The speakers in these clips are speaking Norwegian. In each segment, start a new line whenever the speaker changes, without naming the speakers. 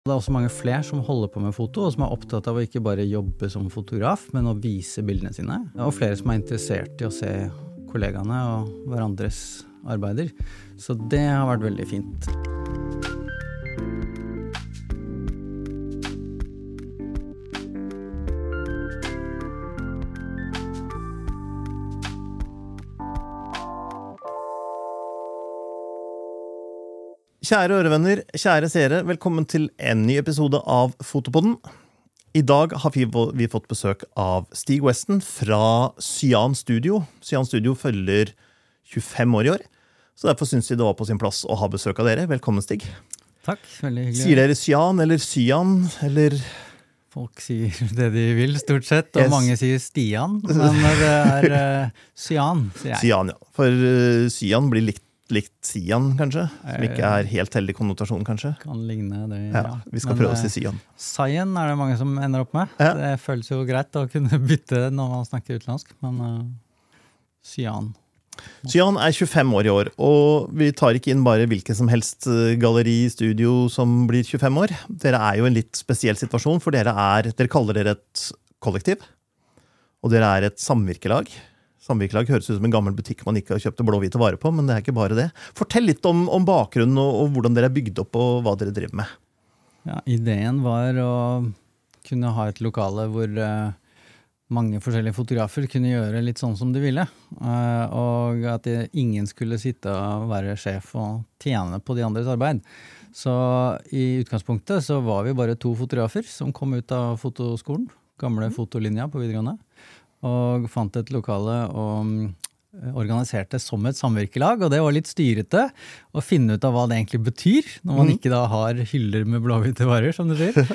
Det er også mange flere som holder på med foto, og som er opptatt av å ikke bare jobbe som fotograf, men å vise bildene sine. Og flere som er interessert i å se kollegaene og hverandres arbeider. Så det har vært veldig fint.
Kjære ørevenner, kjære seere, velkommen til en ny episode av Fotopodden. I dag har vi, vi fått besøk av Stig Weston fra Cyan Studio. Cyan Studio følger 25 år i år, så derfor syns vi det var på sin plass å ha besøk av dere. Velkommen, Stig.
Takk, veldig hyggelig.
Sier dere Cyan eller Cyan eller
Folk sier det de vil, stort sett, og
Yes.
mange sier Stian. Men det er uh, Cyan, sier jeg.
Cyan, ja. For uh, Cyan blir likt, likt Sian, kanskje? Som ikke er helt heldig konnotasjon, kanskje?
Kan ligne det.
Ja, Vi skal
Men,
prøve å
eh,
si Sian.
Sian er det mange som ender opp med.
Ja.
Det føles jo greit å kunne bytte når man snakker utenlandsk, men uh, Sian.
Sian er 25 år i år, og vi tar ikke inn bare hvilket som helst eh, galleri, studio som blir 25 år. Dere er jo i en litt spesiell situasjon, for dere, er, dere kaller dere et kollektiv. Og dere er et samvirkelag. Samvirkelag høres ut som en gammel butikk man ikke har kjøpt blå-hvite varer på, men det er ikke bare det. Fortell litt om, om bakgrunnen og, og hvordan dere er bygd opp, og hva dere driver med.
Ja, ideen var å kunne ha et lokale hvor uh, mange forskjellige fotografer kunne gjøre litt sånn som de ville. Uh, og at det, ingen skulle sitte og være sjef og tjene på de andres arbeid. Så i utgangspunktet så var vi bare to fotografer som kom ut av fotoskolen, gamle fotolinja på videregående, og fant et lokale og mm, organiserte som et samvirkelag, og det var litt styrete å finne ut av hva det egentlig betyr, når man ikke da har hyller med blåhvite varer, som du sier.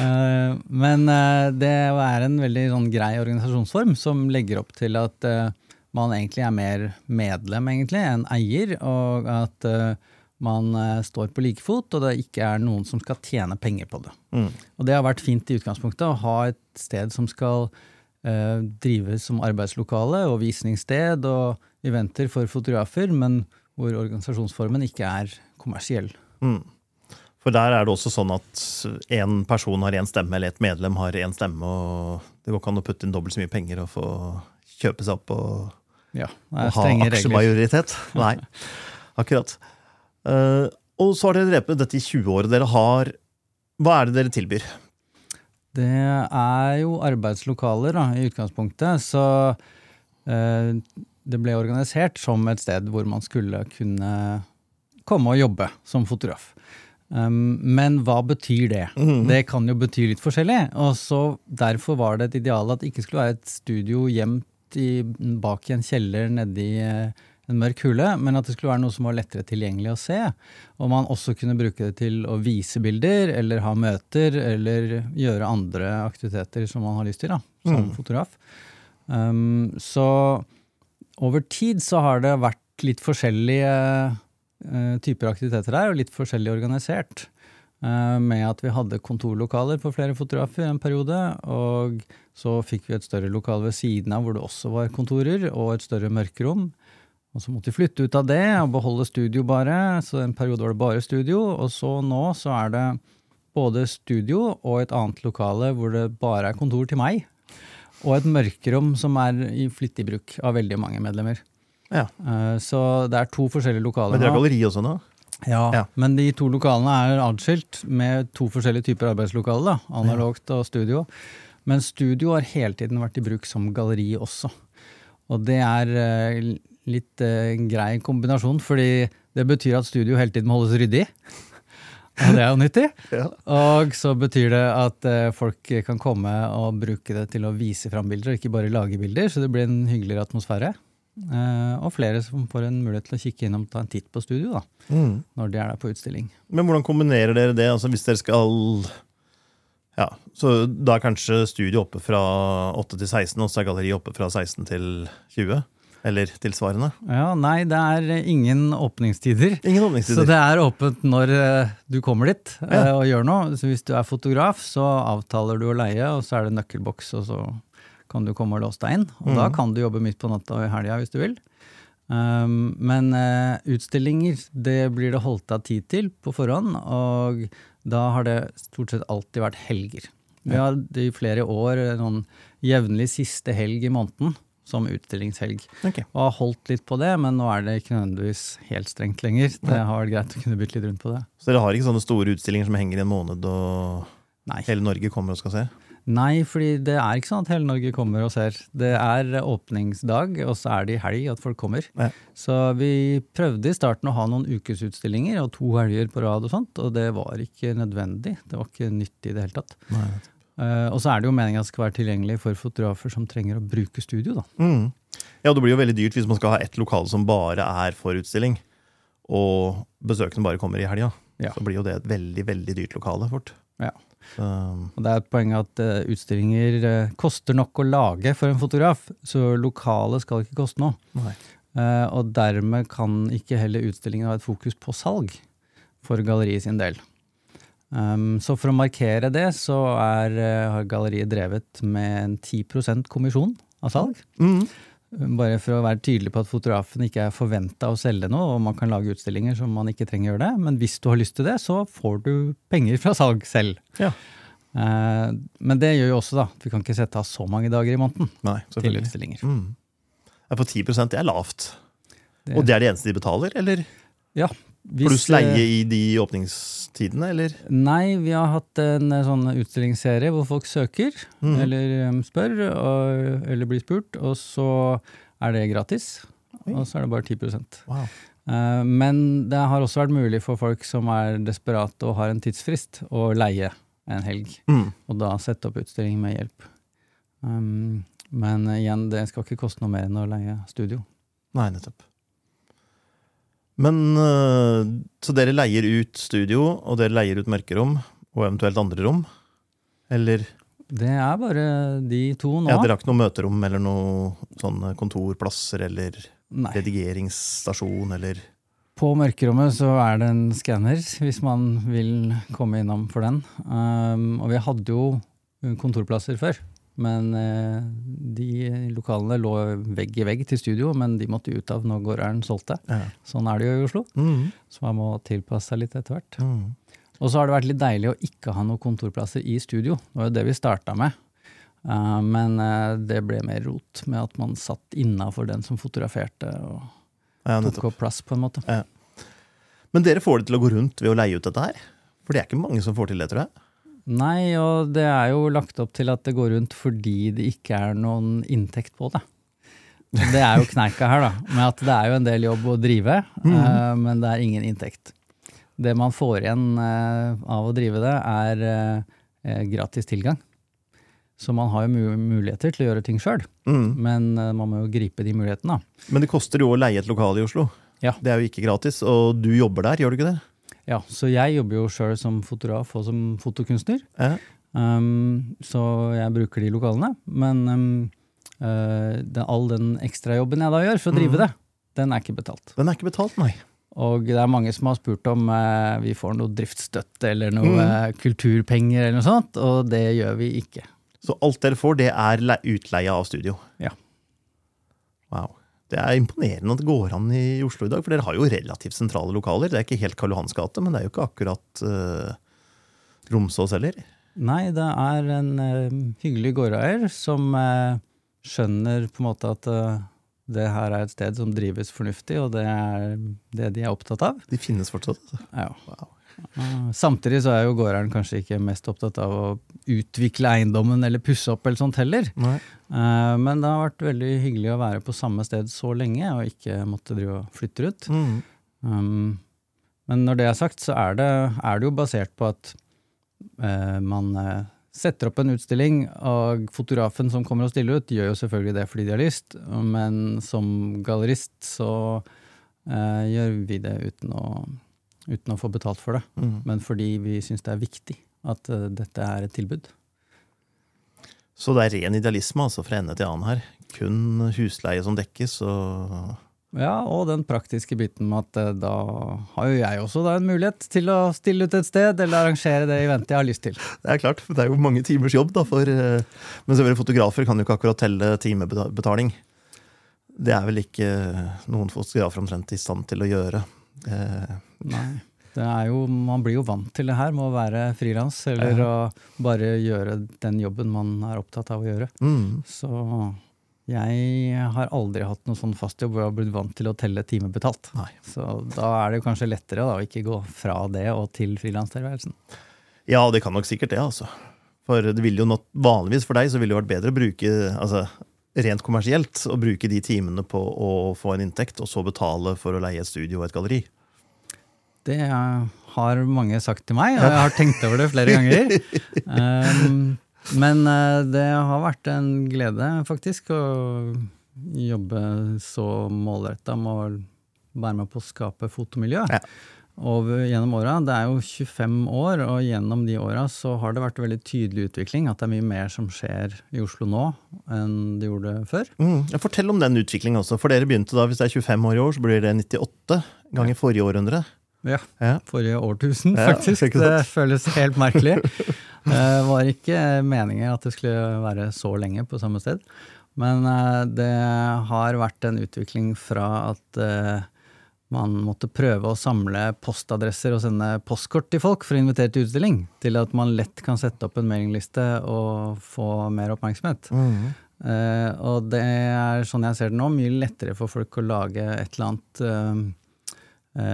Eh, Men eh, det er en veldig sånn grei organisasjonsform som legger opp til at eh, man egentlig er mer medlem egentlig enn eier, og at eh, man eh, står på like fot, og det ikke er noen som skal tjene penger på det. Og det har vært fint i utgangspunktet å ha et sted som skal eh, drives som arbeidslokale og visningssted og eventer for fotografer, men hvor organisasjonsformen ikke er kommersiell.
For der er det også sånn at én person har én stemme, eller et medlem har én stemme, og det går ikke an å putte inn dobbelt så mye penger og få kjøpe seg opp og,
Ja,
og ha aksjemajoritet. Nei, akkurat. Uh, og så har dere drevet med dette i 20 år. Dere har Hva er det dere tilbyr?
Det er jo arbeidslokaler da, i utgangspunktet, så eh, det ble organisert som et sted hvor man skulle kunne komme og jobbe som fotograf. Um, men hva betyr det? Det kan jo bety litt forskjellig. Og så Derfor var det et ideal at det ikke skulle være et studio gjemt i, bak i en kjeller nedi eh, en mørk hule, men at det skulle være noe som var lettere tilgjengelig å se. Og man også kunne bruke det til å vise bilder, eller ha møter, eller gjøre andre aktiviteter som man har lyst til, da, som fotograf. Um, så over tid så har det vært litt forskjellige uh, typer aktiviteter der, og litt forskjellig organisert. Eh, med at vi hadde kontorlokaler for flere fotografer en periode, og så fikk vi et større lokal ved siden av hvor det også var kontorer, og et større mørkerom. Og så måtte vi flytte ut av det og beholde studio bare, så en periode var det bare studio. Og så nå så er det både studio og et annet lokale hvor det bare er kontor til meg. Og et mørkerom som er i flittig bruk av veldig mange medlemmer.
Ja.
Eh, Så det er to forskjellige lokaler
Men det
er
galleri også nå?
Ja,
Ja.
men de to lokalene er adskilt med to forskjellige typer arbeidslokaler. da, Analogt og studio. Men studio har hele tiden vært i bruk som galleri også. Og det er eh, litt eh, grei kombinasjon, fordi det betyr at studio hele tiden må holdes ryddig. Og det er jo nyttig.
Ja.
Og så betyr det at eh, folk kan komme og bruke det til å vise fram bilder, og ikke bare lage bilder, så det blir en hyggeligere atmosfære. Eh, og flere som får en mulighet til å kikke innom og ta en titt på studio da,
Mm.
når de er der på utstilling.
Men hvordan kombinerer dere det? Altså Hvis dere skal Ja, så da er kanskje studio oppe fra 8 til 16, og så er galleriet oppe fra 16 til 20? Eller tilsvarende?
Ja, Nei, det er ingen åpningstider.
Ingen åpningstider.
Så det er åpent når eh, du kommer dit eh,
Ja.
og gjør noe. Så hvis du er fotograf, så avtaler du å leie, og så er det nøkkelboks, og så kan du komme og låse deg inn. Og da kan du jobbe midt på natta og i helga hvis du vil. Um, men uh, utstillinger, det blir det holdt av tid til på forhånd, og Da har det stort sett alltid vært helger. Vi har i flere år noen jevnlig siste helg i måneden som utstillingshelg.
Okay.
Og har holdt litt på det, men nå er det ikke nødvendigvis helt strengt lenger. Det har vært greit å kunne bytte litt rundt på det.
Så dere har ikke sånne store utstillinger som henger i en måned, og
Nei.
hele Norge kommer og skal se?
Nei, fordi det er ikke sånn at hele Norge kommer og ser. Det er åpningsdag, og så er det i helg at folk kommer.
Ja.
Så vi prøvde i starten å ha noen ukesutstillinger og to helger på rad og sånt, og det var ikke nødvendig. Det var ikke nyttig i det hele tatt.
Nei.
Eh, og så er det jo meninga skal være tilgjengelig for fotografer som trenger å bruke studio, da.
Mm. Ja, det blir jo veldig dyrt hvis man skal ha ett lokale som bare er for utstilling, og besøkende bare kommer i helga.
Ja.
Så blir jo det et veldig, veldig dyrt lokale fort.
Ja.
Um.
Og det er et poeng at uh, utstillinger uh, koster nok å lage for en fotograf, så lokalet skal ikke koste noe. Eh, og dermed kan ikke heller utstillingen ha et fokus på salg for galleriet sin del. Um, så for å markere det, så er, eh, har galleriet drevet med en 10% kommisjon av salg.
Mm.
Bare for å være tydelig på at fotografen ikke er forventa å selge noe, og man kan lage utstillinger som man ikke trenger å gjøre det. Men hvis du har lyst til det, så får du penger fra salg selv.
Ja.
Uh, men det gjør jo også da, vi kan ikke sette av så mange dager i måneden
Nei,
til utstillinger.
Mm. Ja, for 10 det er lavt.
Det-
Og det er det eneste de betaler, eller?
Ja,
Pluss
eh,
leie i de åpningstidene, eller?
Nei, vi har hatt en eh, sånn utstillingsserie hvor folk søker,
mm.
eller um, spør, og, eller blir spurt, og så er det gratis.
Oi.
Og så er det bare 10
Wow.
Eh, Men det har også vært mulig for folk som er desperate og har en tidsfrist, å leie en helg,
Mm.
og da sette opp utstilling med hjelp. Um, men igjen, det skal ikke koste noe mer enn å leie studio.
Nei, nettopp. Men øh, Så dere leier ut studio, og dere leier ut mørkerom, og eventuelt andre rom? Eller
Det er bare de to nå.
ja, dere har ikke noe møterom eller noe sånne kontorplasser eller
Nei.
redigeringsstasjon eller
På mørkerommet så er det en skanner, hvis man vil komme innom for den. Um, og vi hadde jo kontorplasser før, men eh, de lokalene lå vegg i vegg til studio, men de måtte ut av når gårdeieren solgte.
ja.
Sånn er det jo i Oslo,
mm.
så man må tilpasse seg litt etter hvert.
Mm.
Og så har det vært litt deilig å ikke ha noen kontorplasser i studio. Det var jo det vi starta med. Uh, men uh, det ble mer rot med at man satt innafor den som fotograferte og
ja,
tok opp plass, på en måte.
Men dere får det til å gå rundt ved å leie ut dette her? For det er ikke mange som får til det, tror jeg.
Nei, og det er jo lagt opp til at det går rundt fordi det ikke er noen inntekt på det. Det er jo kneika her, da. Med at det er jo en del jobb å drive, eh, men det er ingen inntekt. Det man får igjen uh, av å drive det, er uh, gratis tilgang. Så man har jo muligheter til å gjøre ting sjøl,
Mm.
men man må jo gripe de mulighetene. da.
Men det koster jo å leie et lokal i Oslo.
Ja.
Det er jo ikke gratis, og du jobber der, gjør du ikke det?
Ja, Så jeg jobber jo sjøl som fotograf og som fotokunstner.
Ja.
Um, så jeg bruker de lokalene. Men um, uh, det, all den ekstrajobben jeg da gjør for å drive
mm.
det, den er ikke betalt.
Den er ikke betalt, nei.
Og det er mange som har spurt om uh, vi får noe driftsstøtte eller noe
mm.
uh, kulturpenger eller noe sånt, og det gjør vi ikke.
Så alt dere får, det er utleie av studio?
Ja.
Wow. Det er imponerende at det går an i Oslo i dag, for dere har jo relativt sentrale lokaler. Det er ikke helt Karl Johans gate, men det er jo ikke akkurat uh, Romsås heller.
Nei, det er en uh, hyggelig gårdeier som uh, skjønner på en måte at det her er et sted som drives fornuftig, og det er det de er opptatt av.
De finnes fortsatt. altså.
Ja.
Wow.
Uh, Samtidig så er jo gårderen kanskje ikke mest opptatt av å utvikle eiendommen eller pusse opp eller sånt heller.
Nei.
Uh, Men det har vært veldig hyggelig å være på samme sted så lenge og ikke måtte drive og flytte ut.
Mm.
Um, men når det er sagt, så er det, er det jo basert på at eh, man eh, setter opp en utstilling, og fotografen som kommer og stiller ut, gjør jo selvfølgelig det fordi de har lyst, men som gallerist så eh, gjør vi det uten å, uten å få betalt for det.
Mm.
Men fordi vi syns det er viktig at uh, dette er et tilbud.
Så det er ren idealisme altså fra ende til annen her. Kun husleie som dekkes, og
Ja, og den praktiske biten med at eh, da har jo jeg også da en mulighet til å stille ut et sted, eller arrangere det eventet jeg har lyst til.
Det er klart, det er jo mange timers jobb, da, for eh, Men selvfølgelig fotografer kan jo ikke akkurat telle timebetaling. Det er vel ikke noen fotografer omtrent i stand til å gjøre. Eh,
Nei. Det er jo, man blir jo vant til det her med å være frilans, eller
Ja.
å bare gjøre den jobben man er opptatt av å gjøre.
Mm.
Så jeg har aldri hatt noen sånn fast jobb hvor jeg har blitt vant til å telle timer betalt.
Nei.
Så da er det jo kanskje lettere da, å ikke gå fra det og til frilanstilværelsen.
Ja, det kan nok sikkert det, altså. For det ville jo not vanligvis for deg så ville det vært bedre å bruke altså, rent kommersielt å bruke de timene på å få en inntekt, og så betale for å leie et studio og et galleri.
Det har mange sagt til meg, og jeg har tenkt over det flere ganger. Um, men eh, det har vært en glede, faktisk, å jobbe så målretta med å være med på å skape fotomiljø.
Ja.
Over, gjennom åra. Det er jo 25 år, og gjennom de åra så har det vært veldig tydelig utvikling. At det er mye mer som skjer i Oslo nå enn det gjorde før.
Mm. Fortell om den utviklingen også. For dere begynte da, hvis det er 25 år i år, så blir det 98 ganger forrige århundre.
Ja. Forrige årtusen, faktisk.
Ja?
Det føles helt merkelig. Det var ikke meningen at det skulle være så lenge på samme sted. Men eh, det har vært en utvikling fra at eh, man måtte prøve å samle postadresser og sende postkort til folk for å invitere til utstilling, til at man lett kan sette opp en mailingliste og få mer oppmerksomhet.
Mm.
Eh, og det er sånn jeg ser det nå, mye lettere for folk å lage et eller annet eh,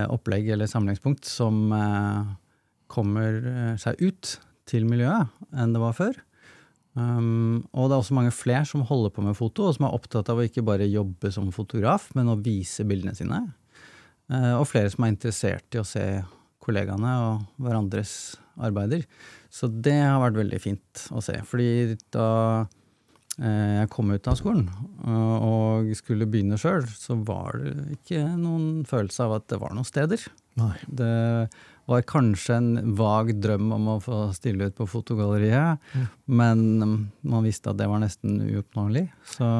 opplegg eller samlingspunkt som eh, kommer eh, seg ut til miljøet enn det var før. Um, og det er også mange flere som holder på med foto, og som er opptatt av å ikke bare jobbe som fotograf, men å vise bildene sine. Eh, og flere som er interessert i å se kollegaene og hverandres arbeider. Så det har vært veldig fint å se. Fordi da eh, jeg kom ut av skolen eh, og skulle begynne sjøl, så var det ikke noen følelse av at det var noen steder.
Nei.
Det var kanskje en vag drøm om å få stille ut på fotogalleriet, men mm, man visste at det var nesten uoppnåelig. Så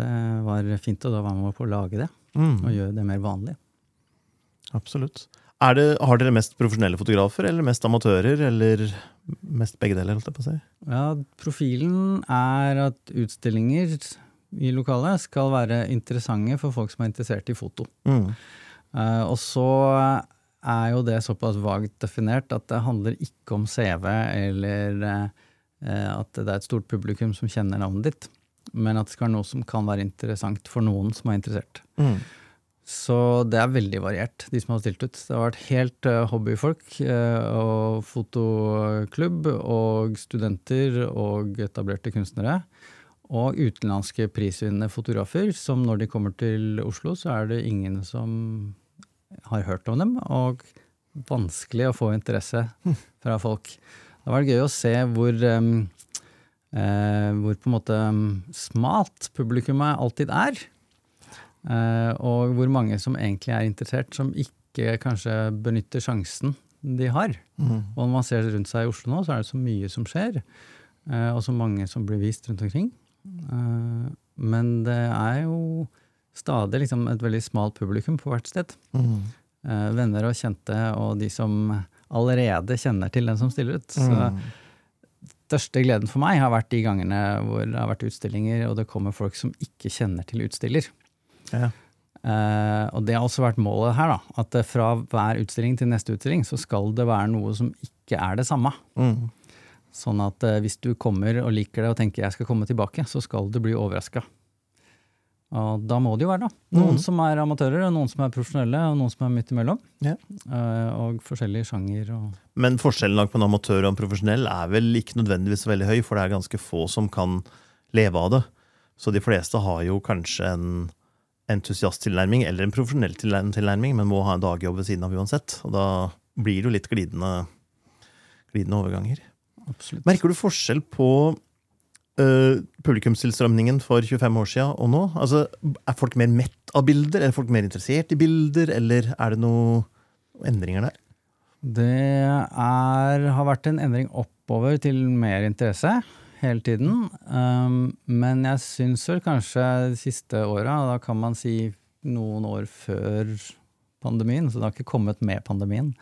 det var fint å da være med på å lage det,
Mm.
og gjøre det mer vanlig.
Absolutt. Det, har dere mest profesjonelle fotografer, eller mest amatører, eller mest begge deler? holdt jeg på å si?
Ja, profilen er at utstillinger i lokalet skal være interessante for folk som er interessert i foto.
Mm.
Uh, og så er jo det såpass vagt definert at det handler ikke om CV eller uh, at det er et stort publikum som kjenner navnet ditt, men at det skal være noe som kan være interessant for noen som er interessert.
Mm.
Så det er veldig variert, de som har stilt ut. Det har vært helt eh, hobbyfolk eh, og fotoklubb og studenter og etablerte kunstnere. Og utenlandske prisvinnende fotografer som når de kommer til Oslo, så er det ingen som har hørt om dem, og vanskelig å få interesse fra folk. Det har vært gøy å se hvor, eh, hvor på en måte smalt publikummet alltid er. Eh, og hvor mange som egentlig er interessert, som ikke kanskje benytter sjansen de har.
Mm.
Og når man ser rundt seg i Oslo nå, så er det så mye som skjer. eh, og så mange som blir vist rundt omkring. Eh, men det er jo stadig liksom et veldig smalt publikum på hvert sted.
Mm.
Venner og kjente, og de som allerede kjenner til den som stiller ut. Så
Mm.
største gleden for meg har vært de gangene hvor det har vært utstillinger, og det kommer folk som ikke kjenner til utstiller.
Ja.
Uh, og det har også vært målet her, da. At fra hver utstilling til neste utstilling så skal det være noe som ikke er det samme.
Mm.
Sånn at uh, hvis du kommer og liker det og tenker jeg skal komme tilbake, så skal du bli overraska. Og da må det jo være da. Noen
mm.
som er amatører, og noen som er profesjonelle, og noen som er midt imellom.
Ja.
Uh, og forskjellige sjanger. Og
Men forskjellen på en amatør og en profesjonell er vel ikke nødvendigvis så veldig høy, for det er ganske få som kan leve av det. Så de fleste har jo kanskje en entusiasttilnærming eller en profesjonell tilnær- tilnærming, men må ha en dagjobb ved siden av uansett. Og da blir det jo litt glidende, glidende overganger.
absolutt.
Merker du forskjell på uh, publikumstilstrømningen for 25 år siden og nå? Altså, er folk mer mett av bilder? Er folk mer interessert i bilder, eller er det noen endringer der?
Det er, har vært en endring oppover til mer interesse hele tiden. Um, men jeg syns vel kanskje de siste åra, da kan man si noen år før pandemien, så det har ikke kommet med pandemien,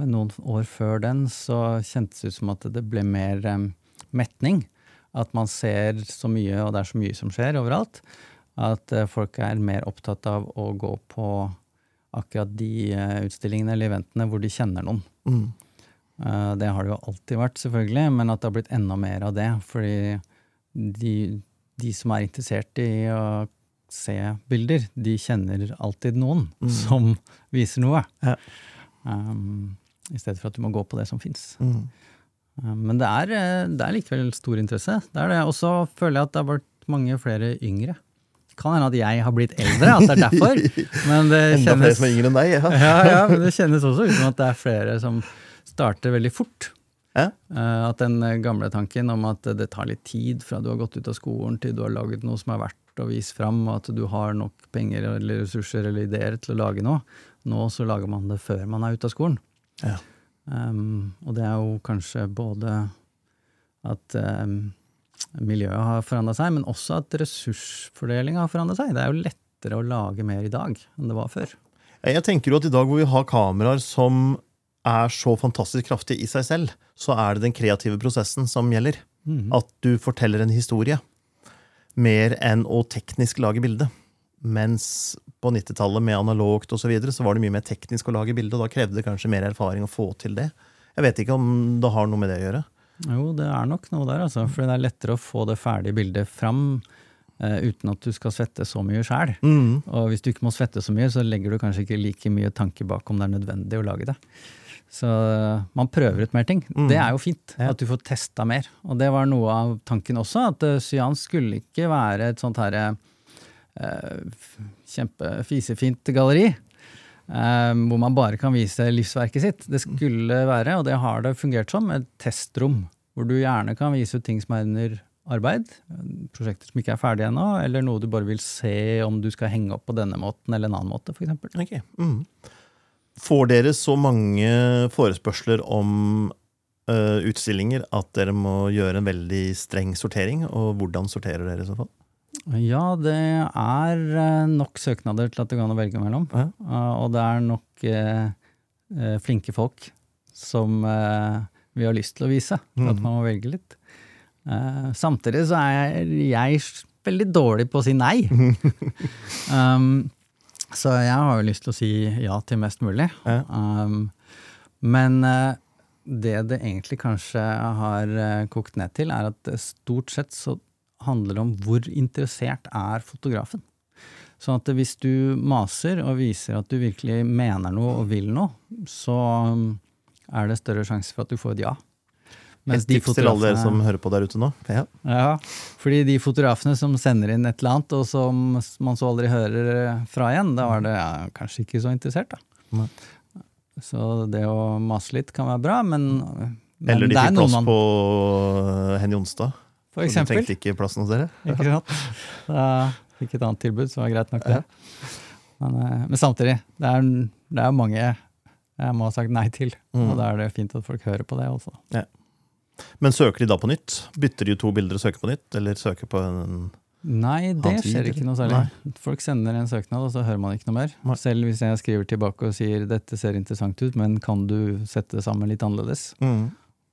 men noen år før den så kjentes det ut som at det ble mer um, metning. At man ser så mye, og det er så mye som skjer overalt, at uh, folk er mer opptatt av å gå på akkurat de uh, utstillingene eller eventene hvor de kjenner noen.
Mm.
Eh, det har det jo alltid vært, selvfølgelig, men at det har blitt enda mer av det. Fordi de, de som er interessert i å se bilder, de kjenner alltid noen
Mm.
som viser noe.
Ja.
Um, I stedet for at du må gå på det som fins.
Mm.
men det er, eh, det er likevel stor interesse. Det er det. Og så føler jeg at det har vært mange flere yngre. Det kan hende at jeg har blitt eldre, at det er derfor. Men det
Enda flere som er yngre enn deg. Ja.
ja, ja, men det kjennes også ut som at det er flere som starter veldig fort.
Ja.
Eh, At den eh, gamle tanken om at det tar litt tid fra du har gått ut av skolen til du har laget noe som er verdt å vise fram, og at du har nok penger eller ressurser eller ideer til å lage noe. Nå så lager man det før man er ute av skolen.
Ja.
Um, og det er jo kanskje både at um, miljøet har forandra seg, men også at ressursfordelinga har forandra seg. Det er jo lettere å lage mer i dag enn det var før.
Jeg tenker jo at i dag hvor vi har kameraer som er så fantastisk kraftig i seg selv, så er det den kreative prosessen som gjelder. At du forteller en historie. Mer enn å teknisk lage bilde. Mens på 90-tallet med analogt og så, videre, så var det mye mer teknisk å lage bilde, og da krevde det kanskje mer erfaring å få til det. Jeg vet ikke om det har noe med det å gjøre.
Jo, det er nok noe der, altså. For det er lettere å få det ferdige bildet fram Uh, uten at du skal svette så mye sjæl.
Mm.
Og hvis du ikke må svette så mye, så legger du kanskje ikke like mye tanke bak om det er nødvendig å lage det. Så eh, man prøver ut mer ting. Det er jo fint.
Ja.
At du får testa mer. Og det var noe av tanken også, at uh, Cyan skulle ikke være et sånt herre uh, kjempefisefint galleri. eh, hvor man bare kan vise livsverket sitt. Det skulle være, og det har det fungert som, et testrom. Hvor du gjerne kan vise ut ting som er under arbeid. Prosjekter som ikke er ferdige ennå, eller noe du bare vil se om du skal henge opp på denne måten eller en annen måte, f.eks.
Ok. Mm. Får dere så mange forespørsler om uh, utstillinger at dere må gjøre en veldig streng sortering? Og hvordan sorterer dere i så fall?
Ja, det er eh, nok søknader til at det går an å velge mellom.
Ja.
Uh, og det er nok uh, flinke folk som vi har lyst til å vise. For at man må velge litt. Samtidig så er jeg veldig dårlig på å si nei. um, så jeg har jo lyst til å si ja til mest mulig.
Ja.
Um, men eh, det det egentlig kanskje har eh, kokt ned til, er at stort sett så handler det om hvor interessert er fotografen. Sånn at hvis du maser og viser at du virkelig mener noe og vil noe, så um, er det større sjanse for at du får et ja.
Et tips til alle dere som hører på der ute nå. Ja.
ja, fordi de fotografene som sender inn et eller annet, og som man så aldri hører fra igjen, da var det ja, kanskje ikke så interessert, da.
Nei.
Så det å mase litt kan være bra, men, men
Eller de
er
fikk plass
man
på eh, Henny Onstad.
For
og de trengte ikke plassen hos dere.
Ikke sant? Da fikk et annet tilbud, så var det greit nok, det. Men, eh, men samtidig, det er, det er mange jeg må ha sagt nei til.
Mm.
Og da er det fint at folk hører på det også.
Men søker de da på nytt? Bytter de to bilder og søker på nytt? Eller søker på en
Nei, det skjer ikke noe særlig. Folk sender en søknad, og så hører man ikke noe mer.
Nei.
Selv hvis jeg skriver tilbake og sier dette ser interessant ut, men kan du sette det sammen litt annerledes?
mm.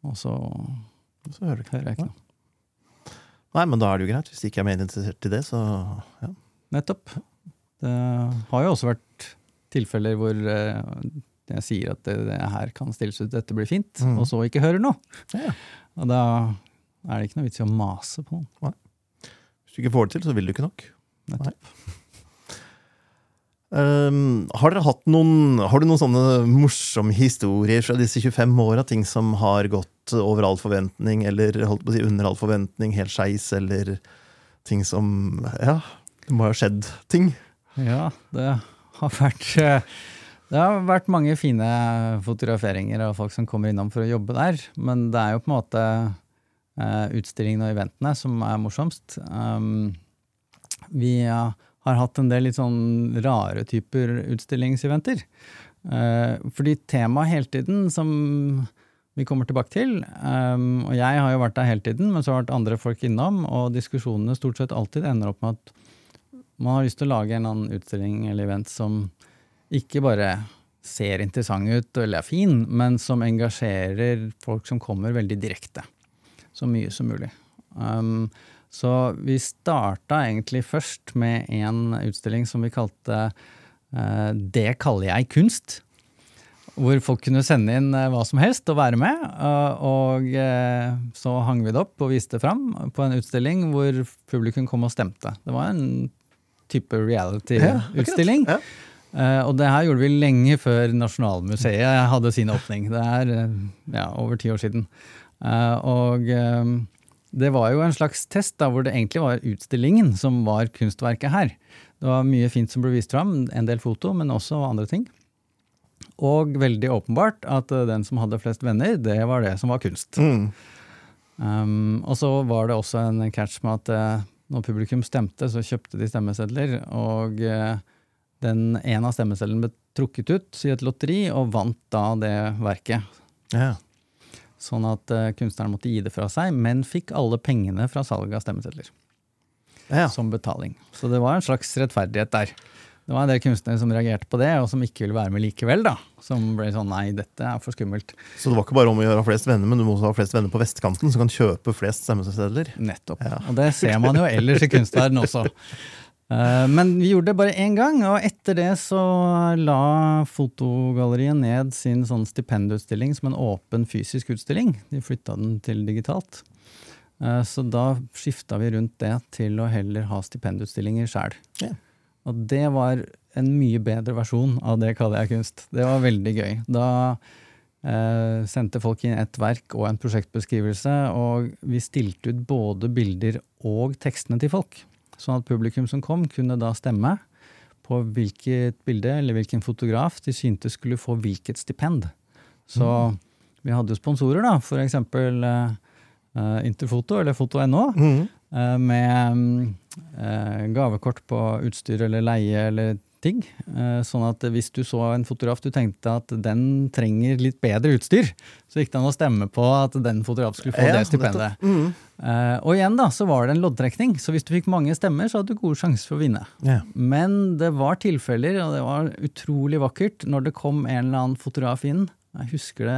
Og så
Så hører ikke.
hører jeg ikke noe.
Nei, men da er det jo greit. Hvis de ikke er mer interessert i det, så ja.
Nettopp. Det har jo også vært tilfeller hvor eh, jeg sier at det, det her kan stilles ut, dette blir fint,
Mm.
og så ikke hører noe.
Ja.
Og da er det ikke noe vits i å mase på noen.
Hvis du ikke får det til, så vil du ikke nok. Um, har dere hatt noen Har du noen sånne morsomme historier fra disse 25 åra? Ting som har gått over all forventning, eller holdt på å si under all forventning, helt skeis, eller ting som Ja, det må ha skjedd ting.
Ja, det har vært eh, Det har vært mange fine fotograferinger av folk som kommer innom for å jobbe der, men det er jo på en måte uh, utstillingene og eventene som er morsomst. Um, vi uh, har hatt en del litt sånn rare typer utstillingseventer. Uh, fordi temaet hele tiden, som vi kommer tilbake til, um, og jeg har jo vært der hele tiden, men så har vært andre folk innom, og diskusjonene stort sett alltid ender opp med at man har lyst til å lage en annen utstilling eller event som ikke bare ser interessant ut eller er fin, men som engasjerer folk som kommer veldig direkte. Så mye som mulig. Um, så vi starta egentlig først med en utstilling som vi kalte uh, det kaller jeg kunst. Hvor folk kunne sende inn eh, hva som helst og være med. eh, Og så hang vi det opp og viste det fram på en utstilling hvor publikum kom og stemte. Det var en type reality-utstilling.
akkurat.
Eh, og det her gjorde vi lenge før Nasjonalmuseet hadde sin åpning. Det er eh, ja, over ti år siden. Eh, og det var jo en slags test da, hvor det egentlig var utstillingen som var kunstverket her. Det var mye fint som ble vist fram, en del foto, men også andre ting. Og veldig åpenbart at den som hadde flest venner, det var det som var kunst.
Mm.
Um, og så var det også en catch med at når publikum stemte, så kjøpte de stemmesedler, og eh, den ene av stemmecellene ble trukket ut i et lotteri, og vant da det verket.
Ja.
Sånn at uh, kunstneren måtte gi det fra seg, men fikk alle pengene fra salget av stemmesedler
Ja.
som betaling. Så det var en slags rettferdighet der. Det var en del kunstnere som reagerte på det, og som ikke ville være med likevel. da. Som ble sånn nei, dette er for skummelt.
Så det var ikke bare om å gjøre flest venner, men du må også ha flest venner på vestkanten som kan kjøpe flest stemmesedler.
Nettopp.
Ja.
Og det ser man jo ellers i kunstverdenen også. Eh, Men vi gjorde det bare én gang, og etter det så la Fotogalleriet ned sin sånn stipendutstilling som en åpen fysisk utstilling. De flytta den til digitalt. Eh, Så da skifta vi rundt det til å heller ha stipendutstillinger sjæl.
Ja.
Og det var en mye bedre versjon av det kaller jeg kunst. Det var veldig gøy. Da eh, sendte folk inn et verk og en prosjektbeskrivelse, og vi stilte ut både bilder og tekstene til folk. Sånn at publikum som kom, kunne da stemme på hvilket bilde eller hvilken fotograf de syntes skulle få hvilket stipend. Så vi hadde jo sponsorer, da, for eksempel eh, eh, Interfoto eller Foto.no,
Mm.
uh, med mm, eh, gavekort på utstyr eller leie eller ting. Eh, sånn at hvis du så en fotograf du tenkte at den trenger litt bedre utstyr, så gikk det an å stemme på at den fotograf skulle få
Ja,
det stipendet.
Mm.
Eh, og igjen da, så var det en loddtrekning, så hvis du fikk mange stemmer, så hadde du gode sjanser for å vinne.
Ja.
Men det var tilfeller, og det var utrolig vakkert, når det kom en eller annen fotograf inn, jeg husker det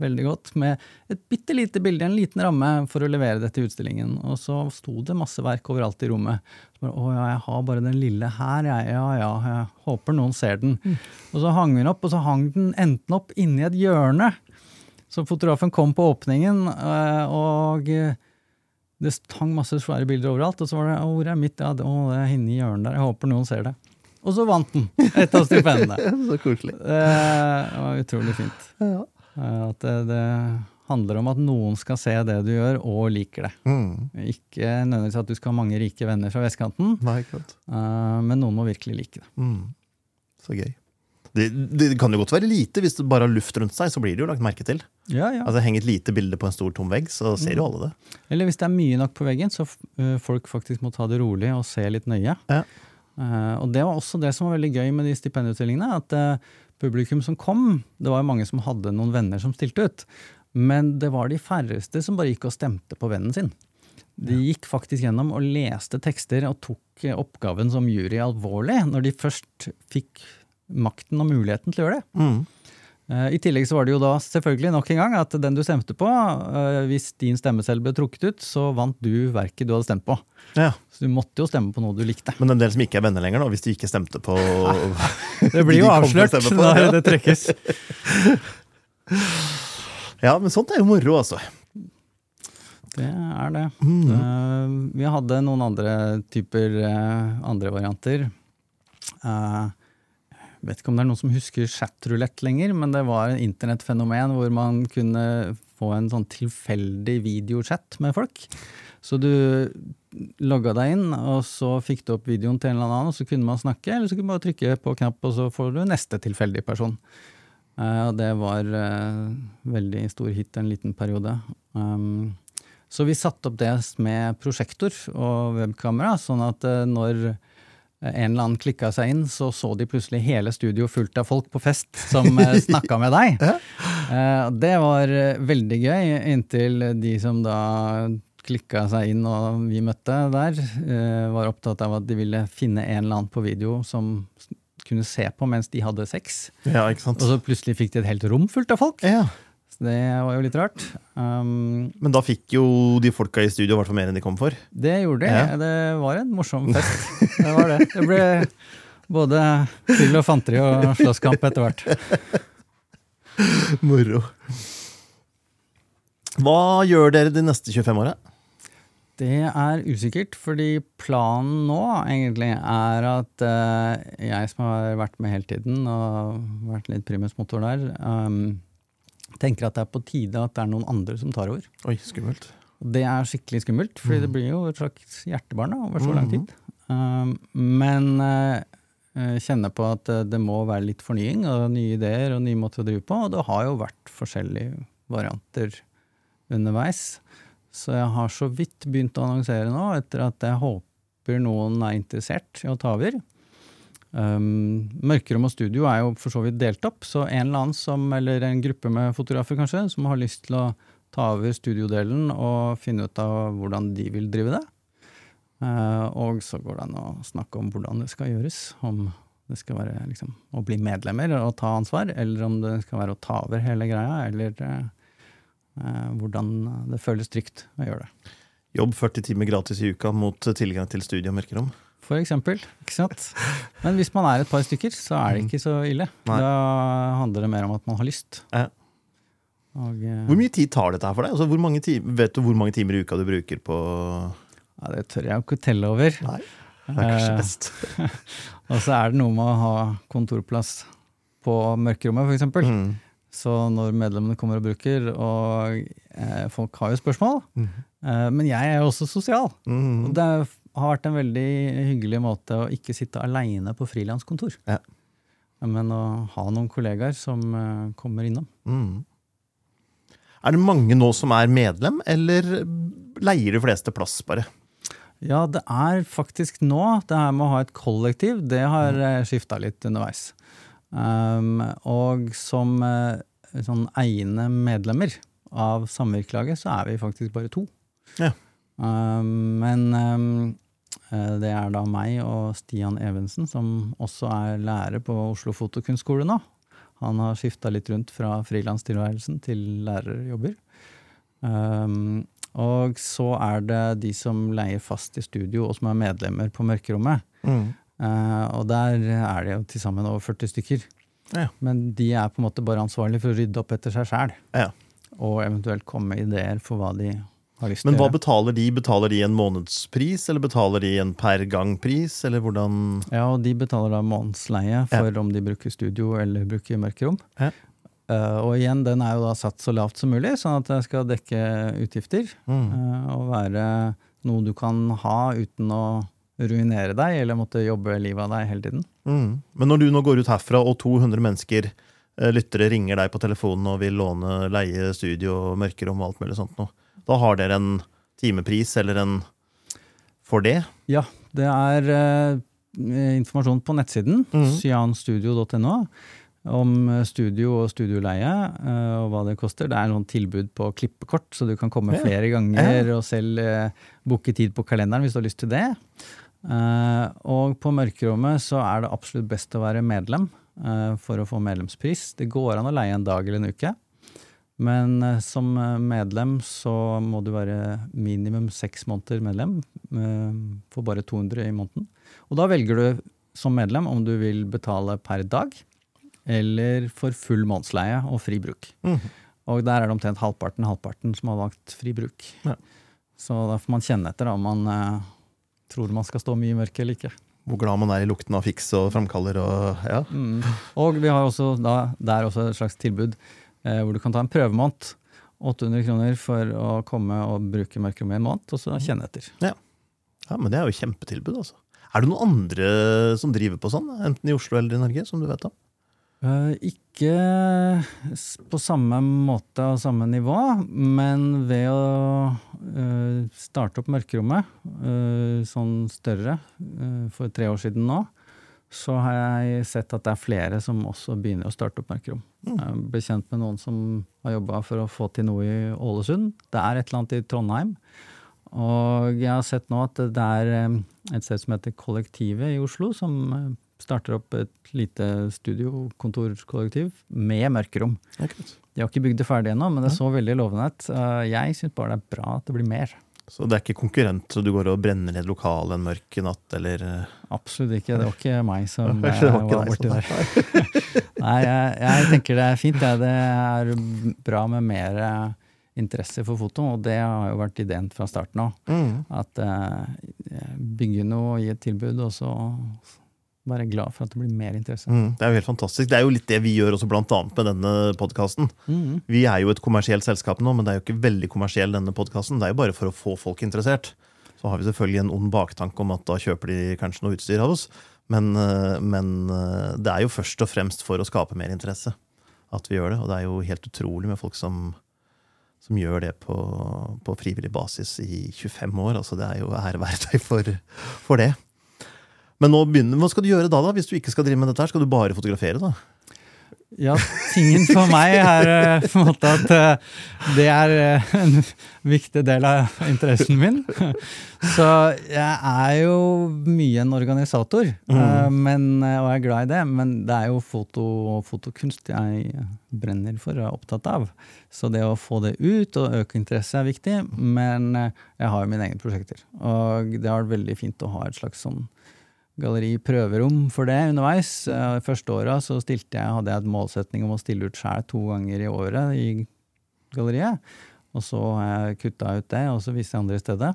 veldig godt, med et bitte lite bilde, en liten ramme, for å levere det til utstillingen. Og så sto det masse verk overalt i rommet. Så bare, å ja, jeg har bare den lille her, jeg. Ja ja, jeg håper noen ser den. Og så hang vi den opp, og så hang den enten opp inni et hjørne. Så fotografen kom på åpningen, eh, og eh, det hang masse svære bilder overalt. Og så var det hvor er mitt?' Ja, det er inni hjørnet der. Jeg håper noen ser det. Og så vant den! Et av stipendene.
Så koselig.
Eh, Det var utrolig fint.
Ja.
Eh, At det, det handler om at noen skal se det du gjør, og liker det.
Mm.
Ikke nødvendigvis at du skal ha mange rike venner fra vestkanten,
Nei,
eh, men noen må virkelig like det.
Mm. Så gøy. Det, det kan jo godt være lite. Hvis det bare har luft rundt seg, så blir det jo lagt merke til.
Ja, ja.
Altså Heng et lite bilde på en stor, tom vegg, så ser jo alle det.
Eller hvis det er mye nok på veggen, så folk faktisk må ta det rolig og se litt nøye.
Ja.
Eh, og det var også det som var veldig gøy med de stipendutstillingene. At eh, publikum som kom, det var jo mange som hadde noen venner som stilte ut. Men det var de færreste som bare gikk og stemte på vennen sin. De gikk faktisk gjennom og leste tekster og tok eh, oppgaven som jury alvorlig, når de først fikk makten og muligheten til å gjøre det.
Mm.
Eh, I tillegg så var det jo da selvfølgelig nok en gang at den du stemte på, eh, hvis din stemmeseddel ble trukket ut, så vant du verket du hadde stemt på.
Ja.
Så du måtte jo stemme på noe du likte.
Men en del som ikke er venner lenger, da, hvis de ikke stemte på
Det blir jo
de
avslørt
på,
når
ja.
det trekkes.
Ja, men sånt er jo moro, altså.
Det er det.
Mm.
Eh, Vi hadde noen andre typer, andre varianter. Jeg vet ikke om det er noen som husker chatrulett lenger, men det var et internettfenomen hvor man kunne få en sånn tilfeldig videochat med folk. Så du logga deg inn, og så fikk du opp videoen til en eller annen, og så kunne man snakke, eller så kunne man bare trykke på knapp, og så får du neste tilfeldige person. Eh, Og det var eh, veldig stor hit en liten periode. Um, så vi satte opp det med prosjektor og webkamera, sånn at eh, når en eller annen klikka seg inn, så så de plutselig hele studio fullt av folk på fest som uh, snakka med deg. Eh, det var eh, veldig gøy, inntil de som da klikka seg inn og vi møtte der, eh, var opptatt av at de ville finne en eller annen på video som kunne se på mens de hadde sex.
Ja, ikke sant?
Og så plutselig fikk de et helt rom fullt av folk.
Ja.
Så det var jo litt rart. Um,
Men da fikk jo de folka i studio hvert mer enn de kom for.
Det gjorde de.
Ja.
Det var en morsom fest. Det var det. Det ble Både fyll og fanteri og slåsskamp etter hvert.
Moro. Hva gjør dere de neste 25 åra?
Det er usikkert, fordi planen nå egentlig er at uh, jeg som har vært med hele tiden og vært litt primus motor der, um, tenker at det er på tide at det er noen andre som tar over.
Oi, skummelt.
Det er skikkelig skummelt, fordi det blir jo et slags hjertebarn da, over så lang tid. Um, men kjenne kjenner på at det må være litt fornying og nye ideer og nye måter å drive på. Og det har jo vært forskjellige varianter underveis. Så jeg har så vidt begynt å annonsere nå, etter at jeg håper noen er interessert i å ta over. Um, Mørkerom og studio er jo for så vidt delt opp, så en eller annen som, eller en gruppe med fotografer kanskje, som har lyst til å ta over studiodelen og finne ut av hvordan de vil drive det. Uh, og så går det an å snakke om hvordan det skal gjøres. Om det skal være liksom, å bli medlemmer og ta ansvar, eller om det skal være å ta over hele greia, eller uh, hvordan det føles trygt å gjøre det.
Jobb 40 timer gratis i uka mot tilgang til studio og mørkerom.
For eksempel. Ikke sant? Men hvis man er et par stykker, så er det ikke så ille. Nei. Da handler det mer om at man har lyst.
Ja. Og, uh, hvor mye tid tar dette her for deg? Altså, timer, vet du hvor mange timer i uka du bruker på
ja, Det tør jeg jo ikke telle over.
Nei, det er kanskje eh, best.
og så er det noe med å ha kontorplass på mørkerommet, f.eks. Mm. Så når medlemmene kommer og bruker, og eh, folk har jo spørsmål mm. eh, Men jeg er jo også sosial. Mm. Og det har vært en veldig hyggelig måte å ikke sitte aleine på frilanskontor. Ja. Men å ha noen kollegaer som eh, kommer innom. Mm.
Er det mange nå som er medlem, eller leier de fleste plass, bare?
Ja, det er faktisk nå. Det her med å ha et kollektiv, det har mm. skifta litt underveis. Um, og som uh, sånn egne medlemmer av samvirkelaget, så er vi faktisk bare to. Ja. Um, men um, det er da meg og Stian Evensen, som også er lærer på Oslo Fotokunstskole nå. Han har skifta litt rundt fra frilanstilværelsen til lærerjobber. Um, og så er det de som leier fast i studio, og som er medlemmer på Mørkerommet. Mm. Uh, og der er det jo til sammen over 40 stykker. Ja. Men de er på en måte bare ansvarlige for å rydde opp etter seg sjæl. Ja. Og eventuelt komme med ideer for hva de
Men hva betaler de? Betaler de en månedspris, eller betaler de en per gang-pris, eller hvordan
Ja, og de betaler da månedsleie for ja. om de bruker studio eller bruker mørkerom. Ja. Uh, og igjen, den er jo da satt så lavt som mulig, sånn at det skal dekke utgifter. Mm. Uh, og være noe du kan ha uten å ruinere deg eller måtte jobbe livet av deg hele tiden.
Mm. Men når du nå går ut herfra, og 200 mennesker eh, lyttere ringer deg på telefonen og vil låne leie studio mørkerom og alt mulig sånt noe, da har dere en timepris eller en for det?
Ja, det er eh, informasjon på nettsiden, mm. cyanstudio.no om studio og studioleie eh, og hva det koster. Det er noen tilbud på klippekort, så du kan komme ja. flere ganger ja. og selv eh, booke tid på kalenderen hvis du har lyst til det. Uh, og på mørkerommet så er det absolutt best å være medlem uh, for å få medlemspris. Det går an å leie en dag eller en uke, men uh, som medlem så må du være minimum seks måneder medlem for bare 200 i måneden. Og da velger du som medlem om du vil betale per dag eller for full månedsleie og fri bruk. Mm. Og der er det omtrent halvparten halvparten som har valgt fri bruk. Ja. Så da får man kjenne etter om man tror man skal stå mye i mørket eller ikke.
Hvor glad man er i lukten av fiks og framkaller og ja. Mm.
Og vi har også da, der også et slags tilbud eh, hvor du kan ta en prøvemåned. 800 kroner for å komme og bruke mørkerom i en måned, og så kjenne etter.
Ja. ja, men det er jo kjempetilbud, altså. Er det noen andre som driver på sånn, enten i Oslo eller i Norge, som du vet om?
Uh, ikke på samme måte og samme nivå, men ved å uh, starte opp Mørkerommet, sånn større, for tre år siden nå, så har jeg sett at det er flere som også begynner å starte opp Mørkerom. Mm. Jeg ble kjent med noen som har jobba for å få til noe i Ålesund. Det er et eller annet i Trondheim. Og jeg har sett nå at det er et sted som heter Kollektivet i Oslo, som starter opp et lite studiokontorkollektiv med mørkerom. De har ikke bygd det ferdig ennå, men det så veldig lovende ut. Jeg syns bare det er bra at det blir mer.
Så det er ikke konkurrent, så du går og brenner ned lokalet en mørk natt, eller eh,
Absolutt ikke. Det var ikke meg som eh,
var ikke
var borti der. Nei, jeg, jeg tenker det er fint. Ja. Det er bra med mer eh, interesse for foto, og det har jo vært ideen fra starten av.
mm.
At eh, bygge noe, gi et tilbud, og så være glad for at det blir mer interesse.
Mm. Det er jo helt fantastisk. Det er jo litt det vi gjør også blant annet med denne podkasten.
Mm.
Vi er jo et kommersielt selskap nå, men det er jo ikke veldig kommersiell, denne podkasten. Det er jo bare for å få folk interessert. Så har vi selvfølgelig en ond baktanke om at da kjøper de kanskje noe utstyr av oss. Men, eh, men eh, det er jo først og fremst for å skape mer interesse at vi gjør det. Og det er jo helt utrolig med folk som, som gjør det på, på frivillig basis i 25 år. Altså det er jo ære for, for det. Men nå begynner, hva skal du gjøre da, da, hvis du ikke skal drive med dette? her? Skal du bare fotografere? da?
Ja, tingen for meg er eh, på en måte at eh, det er eh, en viktig del av interessen min. Så jeg er jo mye en organisator, mm. men, og jeg er glad i det. Men det er jo foto og fotokunst jeg brenner for og er opptatt av. Så det å få det ut og øke interesse er viktig. Men jeg har jo mine egne prosjekter. Og det har vært veldig fint å ha et slags sånn galleri prøverom for det underveis. De Første åra hadde jeg et målsetning om å stille ut sjæl to ganger i året i galleriet. Og så har jeg kutta ut det, og så viste jeg andre i stedet.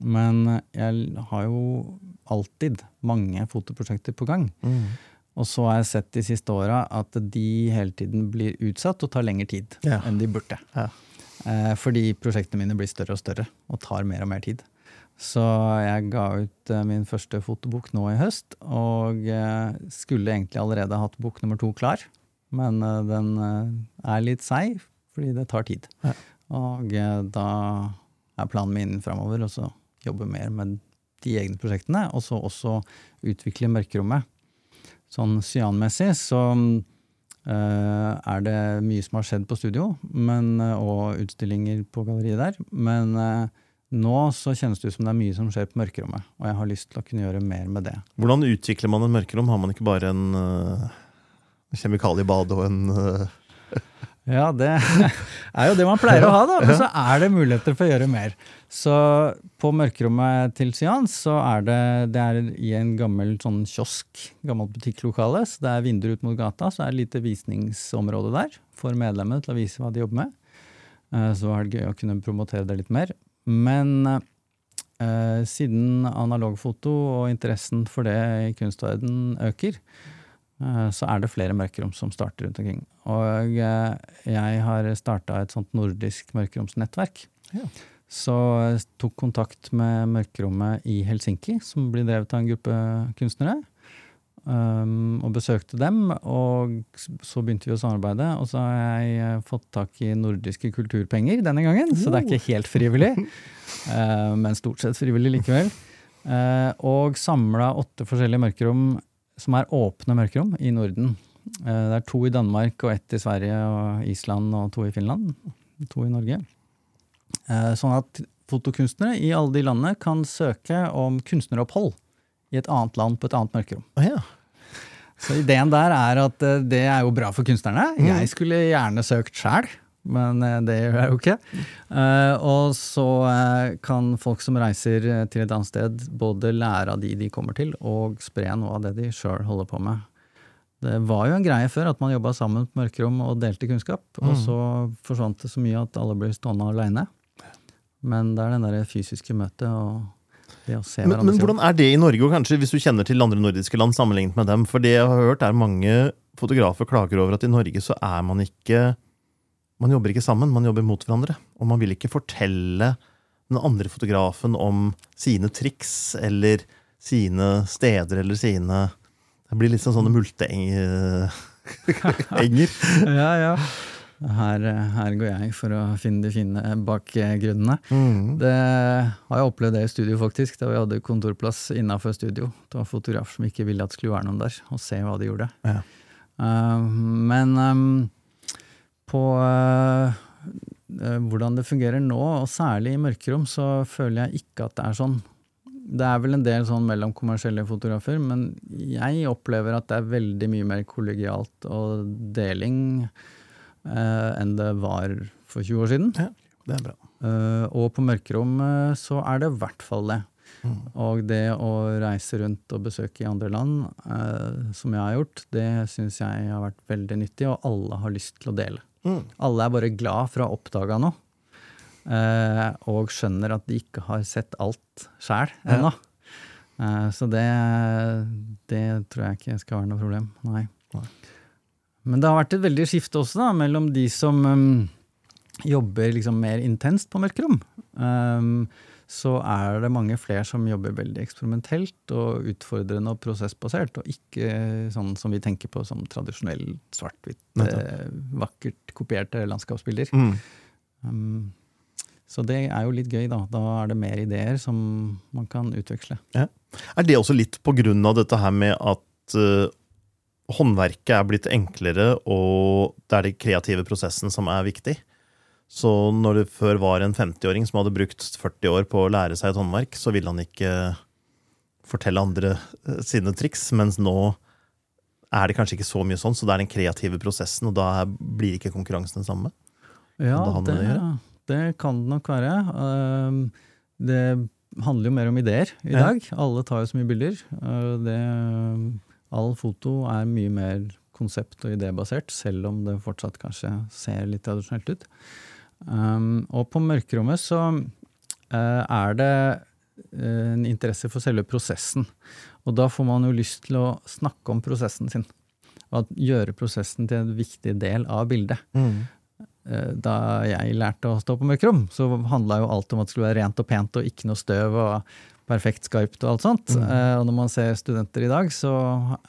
Men jeg har jo alltid mange fotoprosjekter på gang. Og så har jeg sett de siste åra at de hele tiden blir utsatt og tar lengre tid
Ja.
enn de burde.
Ja.
Eh, fordi prosjektene mine blir større og større og tar mer og mer tid. Så jeg ga ut eh, min første fotobok nå i høst, og eh, skulle egentlig allerede hatt bok nummer to klar. Men eh, den er litt seig, fordi det tar tid.
Ja.
Og da er planen min framover å jobbe mer med de egne prosjektene, og så også utvikle mørkerommet. Sånn cyanmessig så er det mye som har skjedd på studio, men, og utstillinger på galleriet der. Men nå så kjennes det ut som det er mye som skjer på mørkerommet, og jeg har lyst til å kunne gjøre mer med det.
Hvordan utvikler man en mørkerom? Har man ikke bare en uh, kjemikaliebad og en uh...
Ja, det er jo det man pleier å ha, da. Men så er det muligheter for å gjøre mer. Så på mørkerommet til Sian så er det, det er i en gammel sånn kiosk, gammelt butikklokale. Så det er vinduer ut mot gata, så er det et lite visningsområde der for medlemmene til å vise hva de jobber med. Eh, Så var det gøy å kunne promotere det litt mer. Men eh, siden analogfoto og interessen for det i kunstverden øker, eh, så er det flere mørkerom som starter rundt omkring. Og eh, jeg har starta et sånt nordisk mørkeromsnettverk.
Ja.
Så jeg tok kontakt med mørkerommet i Helsinki, som blir drevet av en gruppe kunstnere. Um, og besøkte dem, og så begynte vi å samarbeide. Og så har jeg eh, fått tak i nordiske kulturpenger denne gangen, så det er ikke helt frivillig. uh, men stort sett frivillig likevel. Uh, og samla åtte forskjellige mørkerom som er åpne mørkerom i Norden. Uh, det er to i Danmark og ett i Sverige og Island og to i Finland. To i Norge. Sånn at fotokunstnere i alle de landene kan søke om kunstneropphold i et annet land på et annet mørkerom.
Oh, ja.
Så ideen der er at eh, det er jo bra for kunstnerne. Jeg skulle gjerne søkt sjæl, men eh, det gjør jeg jo ikke. Eh, og så kan folk som reiser til et annet sted, både lære av de de kommer til, og spre noe av det de sjøl holder på med. Det var jo en greie før at man jobba sammen på mørkerom og delte kunnskap, og så forsvant det så mye at alle ble stående aleine. Men det er den der fysiske møtet og det
Men, men hvordan er det i Norge, og kanskje hvis du kjenner til andre nordiske land sammenlignet med dem? For det jeg har hørt, er mange fotografer klager over at i Norge så er man ikke Man jobber ikke sammen, man jobber mot hverandre. Og man vil ikke fortelle den andre fotografen om sine triks eller sine steder eller sine Det blir litt sånn sånne multeenger.
Ja, ja. Her, her går jeg for å finne de fine bakgrunnene.
Mm.
Det har jeg opplevd det i studio, faktisk, da vi hadde kontorplass innafor studio. Det var fotografer som ikke ville at det skulle være noen der, og se hva de gjorde.
Ja.
Uh, men um, på eh, hvordan det fungerer nå, og særlig i mørkerom, så føler jeg ikke at det er sånn. Det er vel en del sånn mellom kommersielle fotografer, men jeg opplever at det er veldig mye mer kollegialt og deling enn det var for 20 år siden.
Ja, det er bra.
Eh, og på mørkerom eh, så er det i hvert fall det.
Mm.
Og det å reise rundt og besøke i andre land, eh, som jeg har gjort, det syns jeg har vært veldig nyttig, og alle har lyst til å dele.
Mm.
Alle er bare glad for å ha oppdaga noe, eh, og skjønner at de ikke har sett alt sjæl
Ja.
ennå. Eh, så det, det tror jeg ikke skal være noe problem. Nei.
Nei.
Men det har vært et veldig skifte også, da, mellom de som um, jobber liksom mer intenst på mørkerom. Um, så er det mange flere som jobber veldig eksperimentelt og utfordrende og prosessbasert, og ikke sånn som vi tenker på som tradisjonell svart-hvitt, eh, vakkert kopierte landskapsbilder.
Mm.
Um, så det er jo litt gøy, da. Da er det mer ideer som man kan utveksle.
Er det også litt på grunn av dette her med at eh, håndverket er blitt enklere, og det er den kreative prosessen som er viktig? Så når det før var en 50-åring som hadde brukt 40 år på å lære seg et håndverk, så ville han ikke fortelle andre eh, sine triks, mens nå er det kanskje ikke så mye sånn, så det er den kreative prosessen, og da blir ikke konkurransen den samme?
Ja,
det
det,
det
kan det nok være. Um, det handler jo mer om ideer i dag. Alle tar jo så mye bilder. Uh, det, all foto er mye mer konsept- og idébasert, selv om det fortsatt kanskje ser litt tradisjonelt ut. Um, og på mørkerommet så uh, er det uh, en interesse for selve prosessen. Og da får man jo lyst til å snakke om prosessen sin. Og at gjøre prosessen til en viktig del av bildet. Mm. Da jeg lærte å stå på mørkerom, så handla jo alt om at det skulle være rent og pent og ikke noe støv og perfekt skarpt og alt sånt.
Mm.
Eh, Og når man ser studenter i dag, så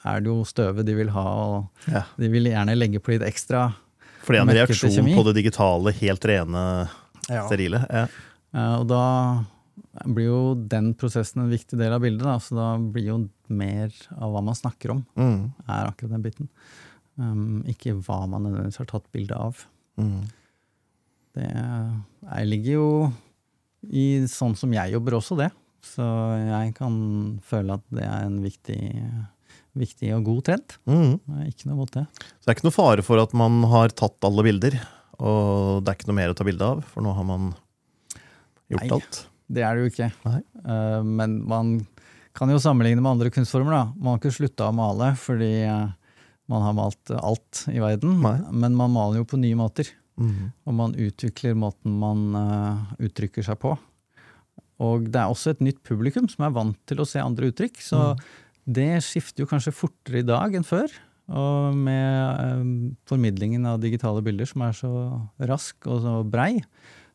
er det jo støvet de vil ha, og
Ja.
de vil gjerne legge på litt ekstra.
For det er en reaksjon på det digitale, helt rene, sterile. Ja.
Eh, Og da blir jo den prosessen en viktig del av bildet, da. så da blir jo mer av hva man snakker om,
Mm.
er akkurat den biten. Um, ikke hva man nødvendigvis har tatt bilde av.
Mm.
Det jeg ligger jo i sånn som jeg jobber også, det. Så jeg kan føle at det er en viktig, viktig og god trend.
Mm.
Ikke noe mot det.
Så det er ikke noe fare for at man har tatt alle bilder, og det er ikke noe mer å ta bilde av, for nå har man gjort
Nei.
alt.
Det er det jo ikke. Eh, men man kan jo sammenligne med andre kunstformer. da. Man har ikke slutta å male fordi eh, man har malt alt i verden,
Nei.
men man maler jo på nye måter.
Mm.
Og man utvikler måten man eh, uttrykker seg på. Og det er også et nytt publikum som er vant til å se andre uttrykk. Så det skifter jo kanskje fortere i dag enn før. Og med eh, formidlingen av digitale bilder som er så rask og så brei,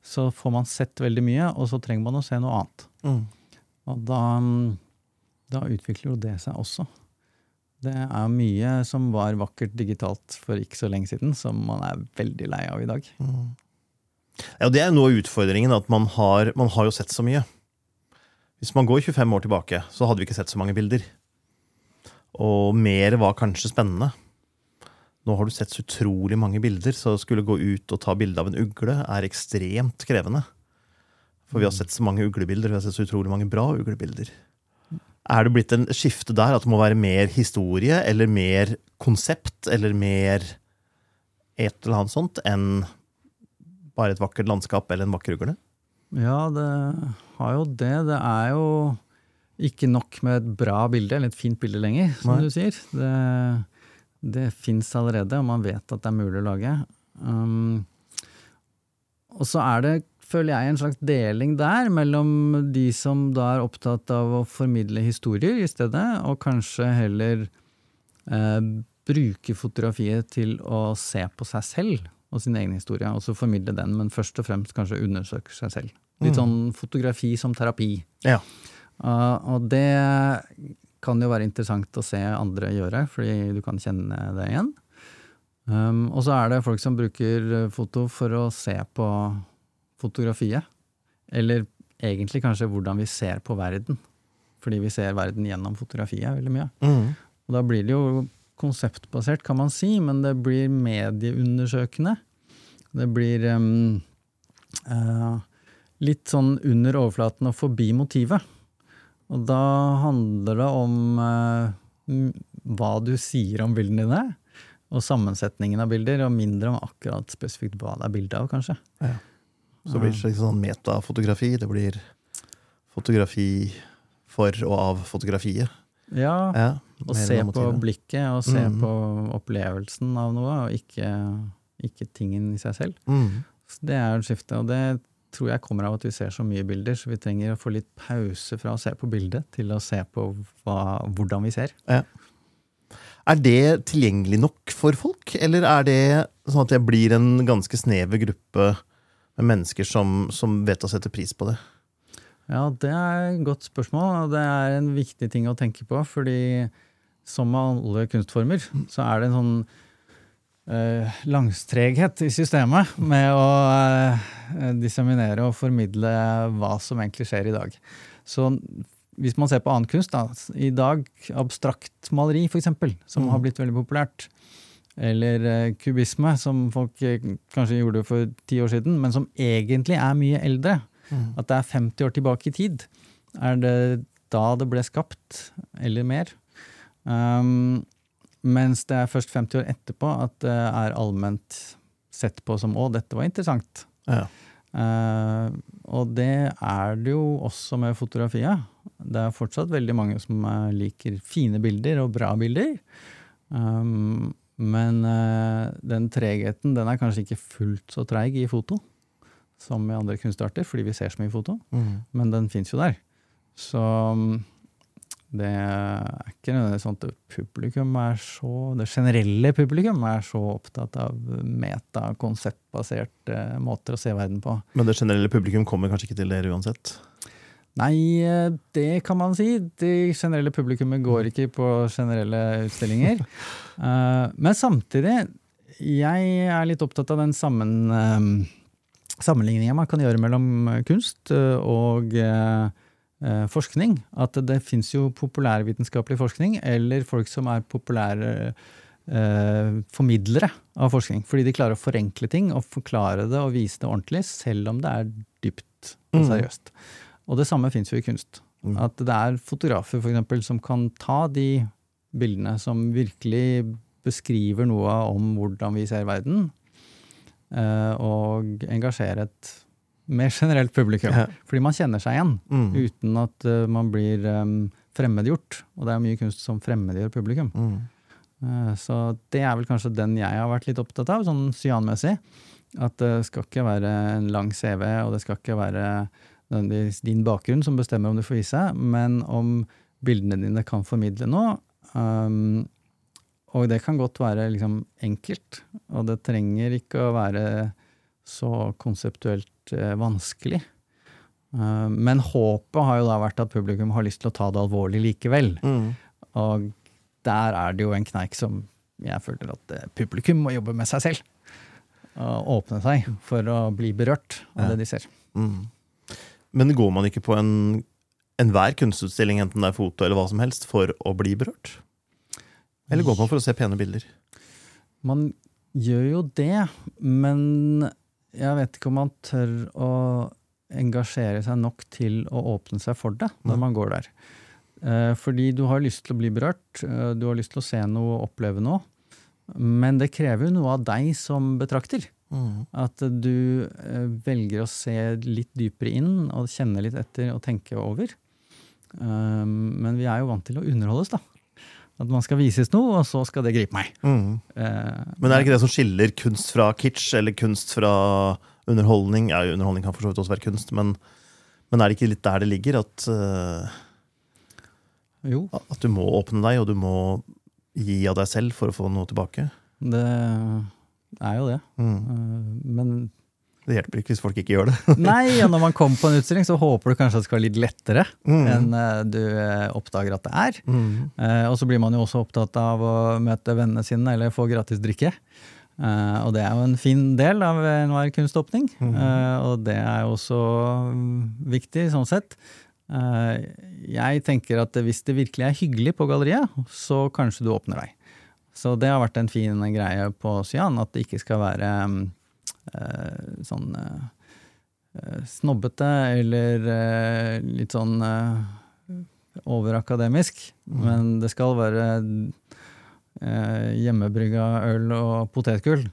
så får man sett veldig mye, og så trenger man å se noe annet.
Mm.
Og da, mm, da utvikler jo det seg også. Det er mye som var vakkert digitalt for ikke så lenge siden, som man er veldig lei av i dag.
Ja, det er noe av utfordringen, at man har, man har jo sett så mye. Hvis man går 25 år tilbake, så hadde vi ikke sett så mange bilder. Og mer var kanskje spennende. Nå har du sett så utrolig mange bilder, så å skulle gå ut og ta bilde av en ugle er ekstremt krevende. For vi har sett så mange uglebilder, vi har sett så utrolig mange bra uglebilder. Er det blitt en skifte der, at det må være mer historie, eller mer konsept, eller mer et eller annet sånt, enn bare et vakkert landskap eller en vakker ugle?
Ja, det har jo det. Det er jo ikke nok med et bra bilde, eller et fint bilde lenger, som
Nei.
du sier. Det, det fins allerede, og man vet at det er mulig å lage. Um, og så er det, føler jeg, en slags deling der mellom de som da er opptatt av å formidle historier i stedet, og kanskje heller eh, bruke fotografiet til å se på seg selv og sin egen historie, og så formidle den, men først og fremst kanskje undersøke seg selv. Litt
Mm.
sånn fotografi som terapi.
Ja.
Uh, og det kan jo være interessant å se andre gjøre, fordi du kan kjenne det igjen. Um, og så er det folk som bruker foto for å se på fotografiet. Eller egentlig kanskje hvordan vi ser på verden. Fordi vi ser verden gjennom fotografiet veldig mye.
Mm.
Og da blir det jo konseptbasert, kan man si, men det blir medieundersøkende. Det blir um, uh, litt sånn under overflaten og forbi motivet. Og da handler det om uh, hva du sier om bildene dine, og sammensetningen av bilder, og mindre om akkurat spesifikt hva det er bilde av, kanskje.
Ja. Så blir det sånn metafotografi. Det blir fotografi for og av fotografiet.
Ja,
Ja,
og se på blikket, og se
mm.
på opplevelsen av noe, og ikke, ikke tingen i seg selv.
Mm.
Så det er et skifte, og det tror jeg kommer av at vi ser så mye bilder, så vi trenger å få litt pause fra å se på bildet til å se på hva, hvordan vi ser.
Er det tilgjengelig nok for folk, eller er det sånn at jeg blir en ganske snever gruppe med mennesker som, som vet å sette pris på det?
Ja, det er et godt spørsmål, og det er en viktig ting å tenke på, fordi som med alle kunstformer, så er det en sånn eh, langstreghet i systemet med å eh, disseminere og formidle hva som egentlig skjer i dag. Så hvis man ser på annen kunst, da, i dag abstrakt maleri f.eks., som
Mm.
har blitt veldig populært, eller eh, kubisme, som folk eh, kanskje gjorde for ti år siden, men som egentlig er mye eldre, at det er 50 år tilbake i tid, er det da det ble skapt, eller mer. Um, mens det er først 50 år etterpå at det er allment sett på som 'å, dette var interessant'.
Ja.
Uh, og det er det jo også med fotografiet. Det er fortsatt veldig mange som eh, liker fine bilder og bra bilder. Um, men uh, den tregheten den er kanskje ikke fullt så treig i foto som i andre kunstarter, fordi vi ser så mye foto.
Mm.
Men den fins jo der. Så um, det er ikke nødvendigvis sånn at publikum er så Det generelle publikum er så opptatt av metakonseptbaserte måter å se verden på.
Men det generelle publikum kommer kanskje ikke til dere uansett?
Nei, eh, det kan man si. Det generelle publikummet går ikke på generelle utstillinger. Eh, Men samtidig, jeg er litt opptatt av den sammen, eh, sammenligninga man kan gjøre mellom kunst eh, og eh, eh, forskning. At det fins jo populærvitenskapelig forskning, eller folk som er populære eh, formidlere av forskning. Fordi de klarer å forenkle ting og forklare det og vise det ordentlig, selv om det er dypt og
Mm.
seriøst. Og det samme fins jo i kunst.
Mm.
At det er fotografer for eksempel, som kan ta de bildene som virkelig beskriver noe om hvordan vi ser verden, eh, og engasjere et mer generelt publikum.
Ja.
Fordi man kjenner seg igjen,
Mm.
uten at uh, man blir um, fremmedgjort. Og det er mye kunst som fremmedgjør publikum.
Mm.
Uh, Så det er vel kanskje den jeg har vært litt opptatt av, sånn cyanmessig. At det skal ikke være en lang CV, og det skal ikke være din bakgrunn som bestemmer om du får vise, men om bildene dine kan formidle noe. Um, og det kan godt være liksom enkelt, og det trenger ikke å være så konseptuelt eh, vanskelig. Uh, men håpet har jo da vært at publikum har lyst til å ta det alvorlig likevel.
Mm.
Og der er det jo en kneik som jeg føler at eh, publikum må jobbe med seg selv. Og åpne seg for å bli berørt av
Ja.
det de ser.
Mm. Men går man ikke på en enhver kunstutstilling, enten det er foto eller hva som helst, for å bli berørt? Eller går man for å se pene bilder?
Man gjør jo det, men jeg vet ikke om man tør å engasjere seg nok til å åpne seg for det når man går der. Eh, Fordi du har lyst til å bli berørt, eh, du har lyst til å se noe og oppleve noe. Men det krever jo noe av deg som betrakter.
Mm.
At du eh, velger å se litt dypere inn og kjenne litt etter og tenke over. Men vi er jo vant til å underholdes, da. At man skal vises noe, og så skal det gripe meg.
Mm.
Eh,
Men er det ikke det som skiller kunst fra kitsch, eller kunst fra underholdning? Ja, underholdning kan for så vidt også være kunst, men, men er det ikke litt der det ligger? At, uh,
Jo,
at du må åpne deg, og du må gi av deg selv for å få noe tilbake?
det er jo det.
Mm.
Eh, men
Det hjelper ikke hvis folk ikke gjør det.
nei, og når man kommer på en utstilling, så håper du kanskje at det skal være litt lettere
Mm.
enn eh, du eh, oppdager at det er.
Mm.
Eh, og så blir man jo også opptatt av å møte vennene sine eller få gratis drikke. Eh, og det er jo en fin del av enhver kunståpning.
mm.
Eh, og det er jo også mm, viktig sånn sett. Eh, jeg tenker at hvis det virkelig er hyggelig på galleriet, så kanskje du åpner deg. Så det har vært en fin greie på Cyan, at det ikke skal være mm, sånn eh, eh, snobbete eller eh, litt sånn eh, overakademisk. Men det skal være eh, hjemmebrygga øl og potetgull.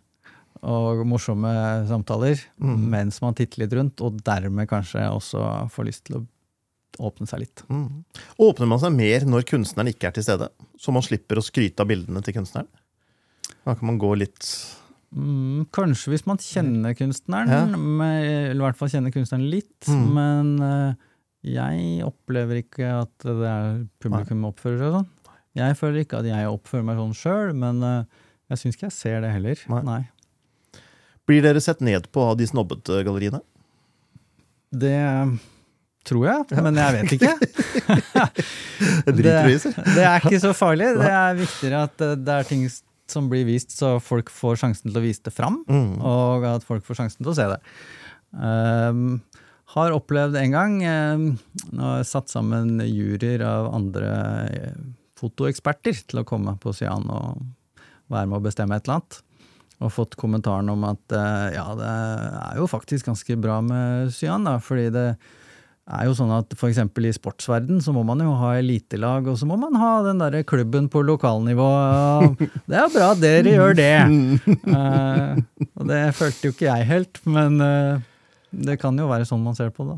og morsomme samtaler mens man titter litt rundt, og dermed kanskje også får lyst til å åpne seg litt.
Mm. Åpner man seg mer når kunstneren ikke er til stede? Så man slipper å skryte av bildene til kunstneren? Da kan man gå litt
Mm, kanskje hvis man kjenner kunstneren,
Ja.
med, eller i hvert fall kjenner kunstneren litt.
Mm.
Men uh, jeg opplever ikke at det er publikum oppfører seg sånn. Jeg føler ikke at jeg oppfører meg sånn sjøl, men uh, jeg syns ikke jeg ser det heller.
Nei.
Nei.
Blir dere sett ned på av de snobbete galleriene?
Det tror jeg, men jeg vet ikke.
Det
det er ikke så farlig. Det er viktigere at eh, det er ting som blir vist, så folk får sjansen til å vise det fram.
Mm.
og at folk får sjansen til å se det. Um, har opplevd en gang um, Nå har jeg satt sammen juryer av andre eh, fotoeksperter til å komme på Sian og være med å bestemme et eller annet. Og fått kommentaren om at uh, ja, det er jo faktisk ganske bra med Cyan, da, fordi det er jo sånn at f.eks. i sportsverden så må man jo ha elitelag, og så må man ha den derre klubben på lokalnivå. Det er bra at dere gjør det. Uh, og det følte jo ikke jeg helt, men uh, det kan jo være sånn man ser på det.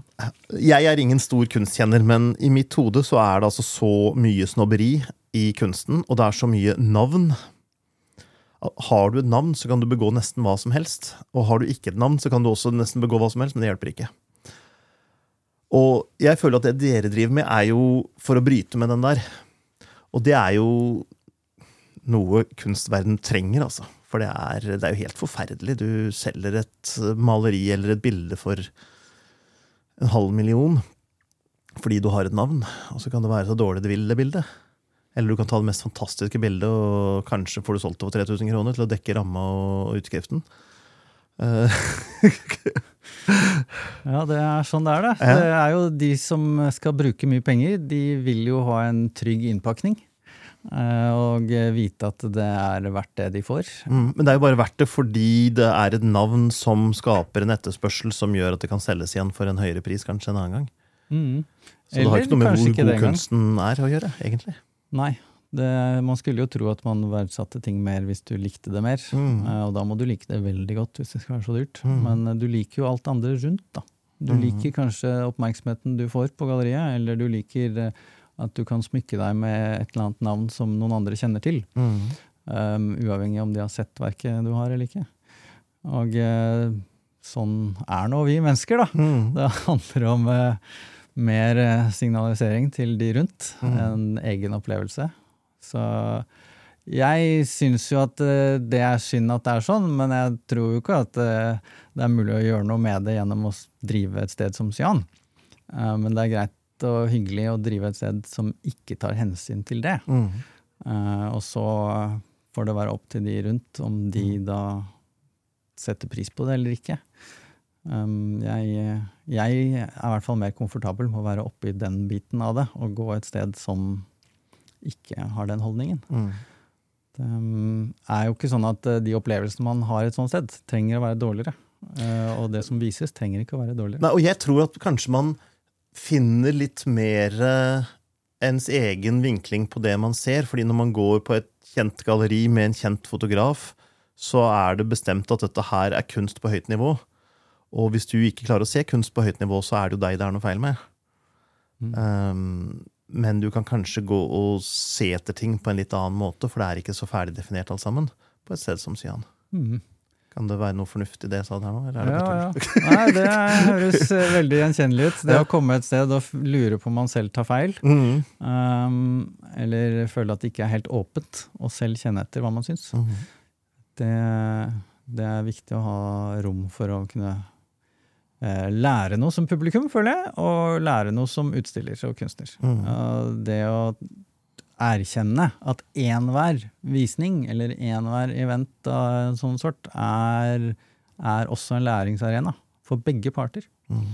Jeg er ingen stor kunstkjenner, men i mitt hode så er det altså så mye snobberi i kunsten, og det er så mye navn. Har du et navn, så kan du begå nesten hva som helst. Og har du ikke et navn, så kan du også nesten begå hva som helst, men det hjelper ikke. Og jeg føler at det dere driver med, er jo for å bryte med den der. Og det er jo noe kunstverden trenger, altså. For det er, det er jo helt forferdelig. Du selger et maleri eller et bilde for en halv million fordi du har et navn, og så kan det være så dårlig det vil, det bildet. Eller du kan ta det mest fantastiske bildet, og kanskje får du solgt det for 3000 kroner til å dekke ramma og utskriften. Eh,
Ja, det er sånn det er, det.
Ja.
Det er jo de som skal bruke mye penger, de vil jo ha en trygg innpakning. eh, Og vite at det er verdt det de får.
mm, men det er jo bare verdt det fordi det er et navn som skaper en etterspørsel som gjør at det kan selges igjen for en høyere pris kanskje en annen gang.
Mm.
Så det har ikke noe med hvor god kunsten er å gjøre, egentlig.
Nei. Det, man skulle jo tro at man verdsatte ting mer hvis du likte det mer.
Mm.
Eh, Og da må du like det veldig godt hvis det skal være så dyrt.
Mm.
Men eh, du liker jo alt andre rundt, da. Du
Mm.
liker kanskje oppmerksomheten du får på galleriet, eller du liker eh, at du kan smykke deg med et eller annet navn som noen andre kjenner til.
Mm.
Um, uavhengig om de har sett verket du har eller ikke. Og uh, sånn er nå vi mennesker, da.
Mm.
Det handler om uh, mer signalisering til de rundt
Mm.
enn egen opplevelse. Så jeg syns jo at eh, det er synd at det er sånn, men jeg tror jo ikke at eh, det er mulig å gjøre noe med det gjennom å drive et sted som Cyan. Eh, Men det er greit og hyggelig å drive et sted som ikke tar hensyn til det.
Mm.
Og så får det være opp til de rundt om de da setter pris på det eller ikke. Um, jeg, jeg er i hvert fall mer komfortabel med å være oppe i den biten av det, og gå et sted som ikke har den holdningen.
Mm.
Det er jo ikke sånn at eh, de opplevelsene man har et sånt sted, trenger å være dårligere. Eh, og det som vises, trenger ikke å være dårligere.
Nei, og jeg tror at kanskje man finner litt mer eh, ens egen vinkling på det man ser. fordi når man går på et kjent galleri med en kjent fotograf, så er det bestemt at dette her er kunst på høyt nivå. Og hvis du ikke klarer å se kunst på høyt nivå, så er det jo deg det er noe feil med.
Mm.
Um, men du kan kanskje gå og se etter ting på en litt annen måte, for det er ikke så ferdig definert alt sammen på et sted som Sian.
Mm.
Kan det være noe fornuftig det jeg sa der nå? Eller er det
Ja, ja. Nei, det høres eh, veldig gjenkjennelig ut. Det
Ja.
å komme et sted og lure på om man selv tar feil.
mm.
Um, eller føle at det ikke er helt åpent, og selv kjenne etter hva man syns.
mm.
Det, det er viktig å ha rom for å kunne lære noe som publikum, føler jeg, og lære noe som utstiller og kunstner. Mm. Det å erkjenne at enhver visning eller enhver event av en sånn sort er, er også en læringsarena for begge parter.
Mhm.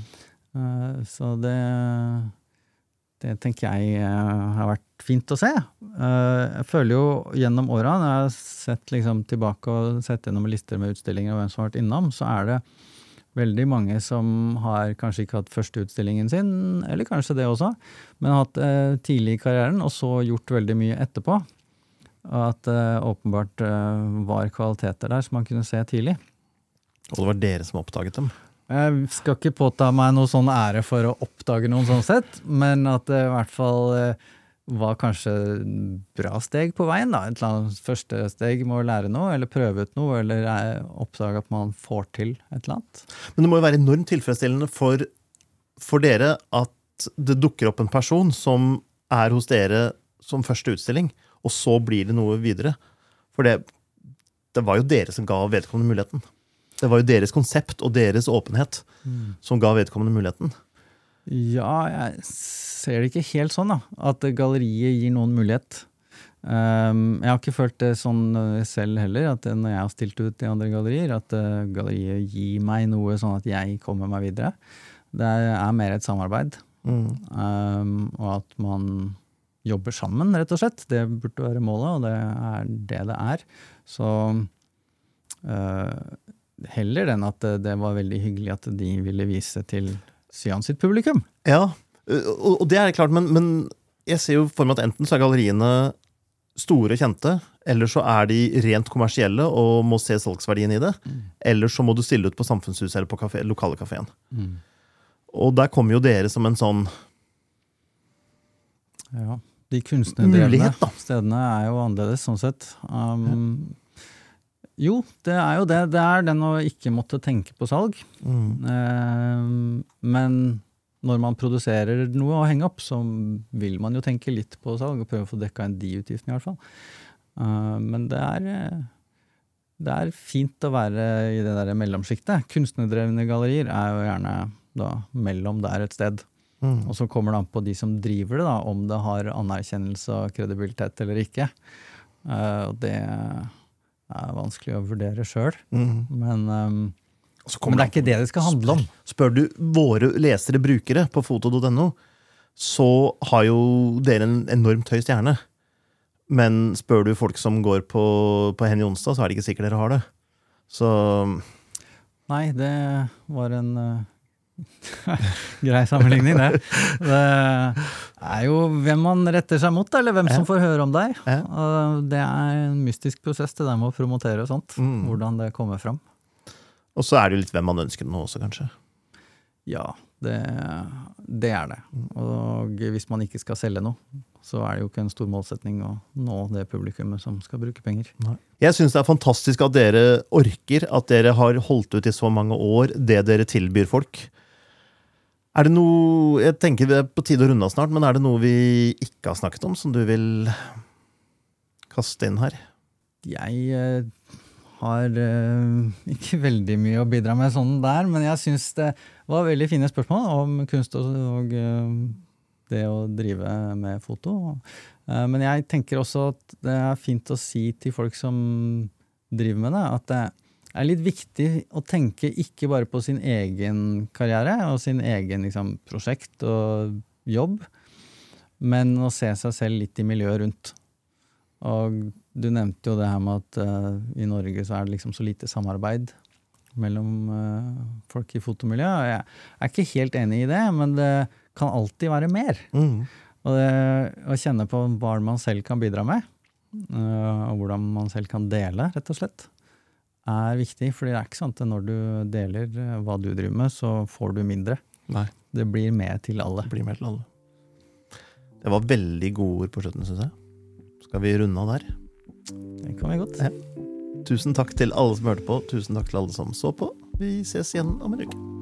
Eh, Så det, det tenker jeg eh, har vært fint å se. Eh, Jeg føler jo gjennom åra, når jeg har sett liksom tilbake og sett gjennom lister med utstillinger og hvem som har vært innom, så er det veldig mange som har kanskje ikke hatt førsteutstillingen sin, eller kanskje det også, men hatt eh, tidlig i karrieren og så gjort veldig mye etterpå. Og at det åpenbart eh, var kvaliteter der som man kunne se tidlig.
Og det var dere som oppdaget dem?
Jeg skal ikke påta meg noe sånn ære for å oppdage noen sånn sett, men at det i hvert fall eh, var kanskje bra steg på veien. da, Et eller annet første steg med å lære noe, eller prøve ut noe, eller eh, oppdage at man får til et eller annet.
Men det må jo være enormt tilfredsstillende for, for dere at det dukker opp en person som er hos dere som første utstilling, og så blir det noe videre. For det, det var jo dere som ga vedkommende muligheten. Det var jo deres konsept og deres åpenhet
Mm.
som ga vedkommende muligheten.
Ja, jeg ser det ikke helt sånn, da. At galleriet gir noen mulighet. Um, jeg har ikke følt det sånn eh, selv heller, at når jeg har stilt ut i andre gallerier, at uh, galleriet gir meg noe sånn at jeg kommer meg videre. Det er, er mer et samarbeid. Um, og at man jobber sammen, rett og slett. Det burde være målet, og det er det det er. Så uh, heller den at det, det var veldig hyggelig at de ville vise til Syan sitt publikum.
Ja, og, det er klart, men, men jeg ser jo for meg at enten så er galleriene store kjente, eller så er de rent kommersielle og må se salgsverdien i det. Eller så må du stille ut på Samfunnshuset eller på kafé, lokale kafeen. Og der kommer jo dere som en sånn
Ja. De kunstnerdrevne stedene er jo annerledes, sånn sett. Um, Jo, det er jo det. Det er den å ikke måtte tenke på salg. Um, men når man produserer noe å henge opp, så vil man jo tenke litt på salg og prøve å få dekka inn de utgiftene, i hvert fall. Uh, men det er, eh, det er fint å være i det der mellomsjiktet. Kunstnerdrevne gallerier er jo gjerne da mellom der et sted. Og så kommer det an på de som driver det, da, om det har anerkjennelse og kredibilitet eller ikke. Uh, det er vanskelig å vurdere sjøl. Men,
um,
men det er ikke det det skal handle om.
Spør du våre lesere, brukere, på foto.no, så har jo dere en enormt høy stjerne. Men spør du folk som går på, på Henny Onsdag, så er det ikke sikkert dere har det. Så
Nei, det var en eh, grei sammenligning, det. Det er jo hvem man retter seg mot, eller hvem som får høre om deg. Det er en mystisk prosess, det der med å promotere og sånt.
Mm.
Hvordan det kommer fram.
Og så er det jo litt hvem man ønsker det nå også, kanskje.
Ja, det, det er det. Og hvis man ikke skal selge noe, så er det jo ikke en stor målsetning å nå det publikummet som skal bruke penger.
Jeg syns det er fantastisk at dere orker, at dere har holdt ut i så mange år det dere tilbyr folk. Er det noe Jeg tenker vi er på tide å runde av snart, men er det noe vi ikke har snakket om, som du vil kaste inn her?
Jeg eh, har eh, ikke veldig mye å bidra med sånn der, men jeg syns det var veldig fine spørsmål om kunst og, og eh, det å drive med foto. Eh, men jeg tenker også at det er fint å si til folk som driver med det, at det er litt viktig å tenke ikke bare på sin egen karriere og sin egen liksom, prosjekt og jobb, men å se seg selv litt i miljøet rundt. Og du nevnte jo det her med at uh, i Norge så er det liksom så lite samarbeid mellom uh, folk i fotomiljøet. Jeg er ikke helt enig i det, men det kan alltid være mer. Og det, å kjenne på hva man selv kan bidra med, uh, og hvordan man selv kan dele, rett og slett, er viktig. For det er ikke sant at når du deler eh, hva du driver med, så får du mindre.
Nei.
Det blir med til alle.
Det blir med til alle. Det var veldig gode ord på slutten, syns jeg. Skal vi runde av der?
Det kan vi godt.
Ja. Tusen takk til alle som hørte på. Tusen takk til alle som så på. Vi ses igjen om en uke.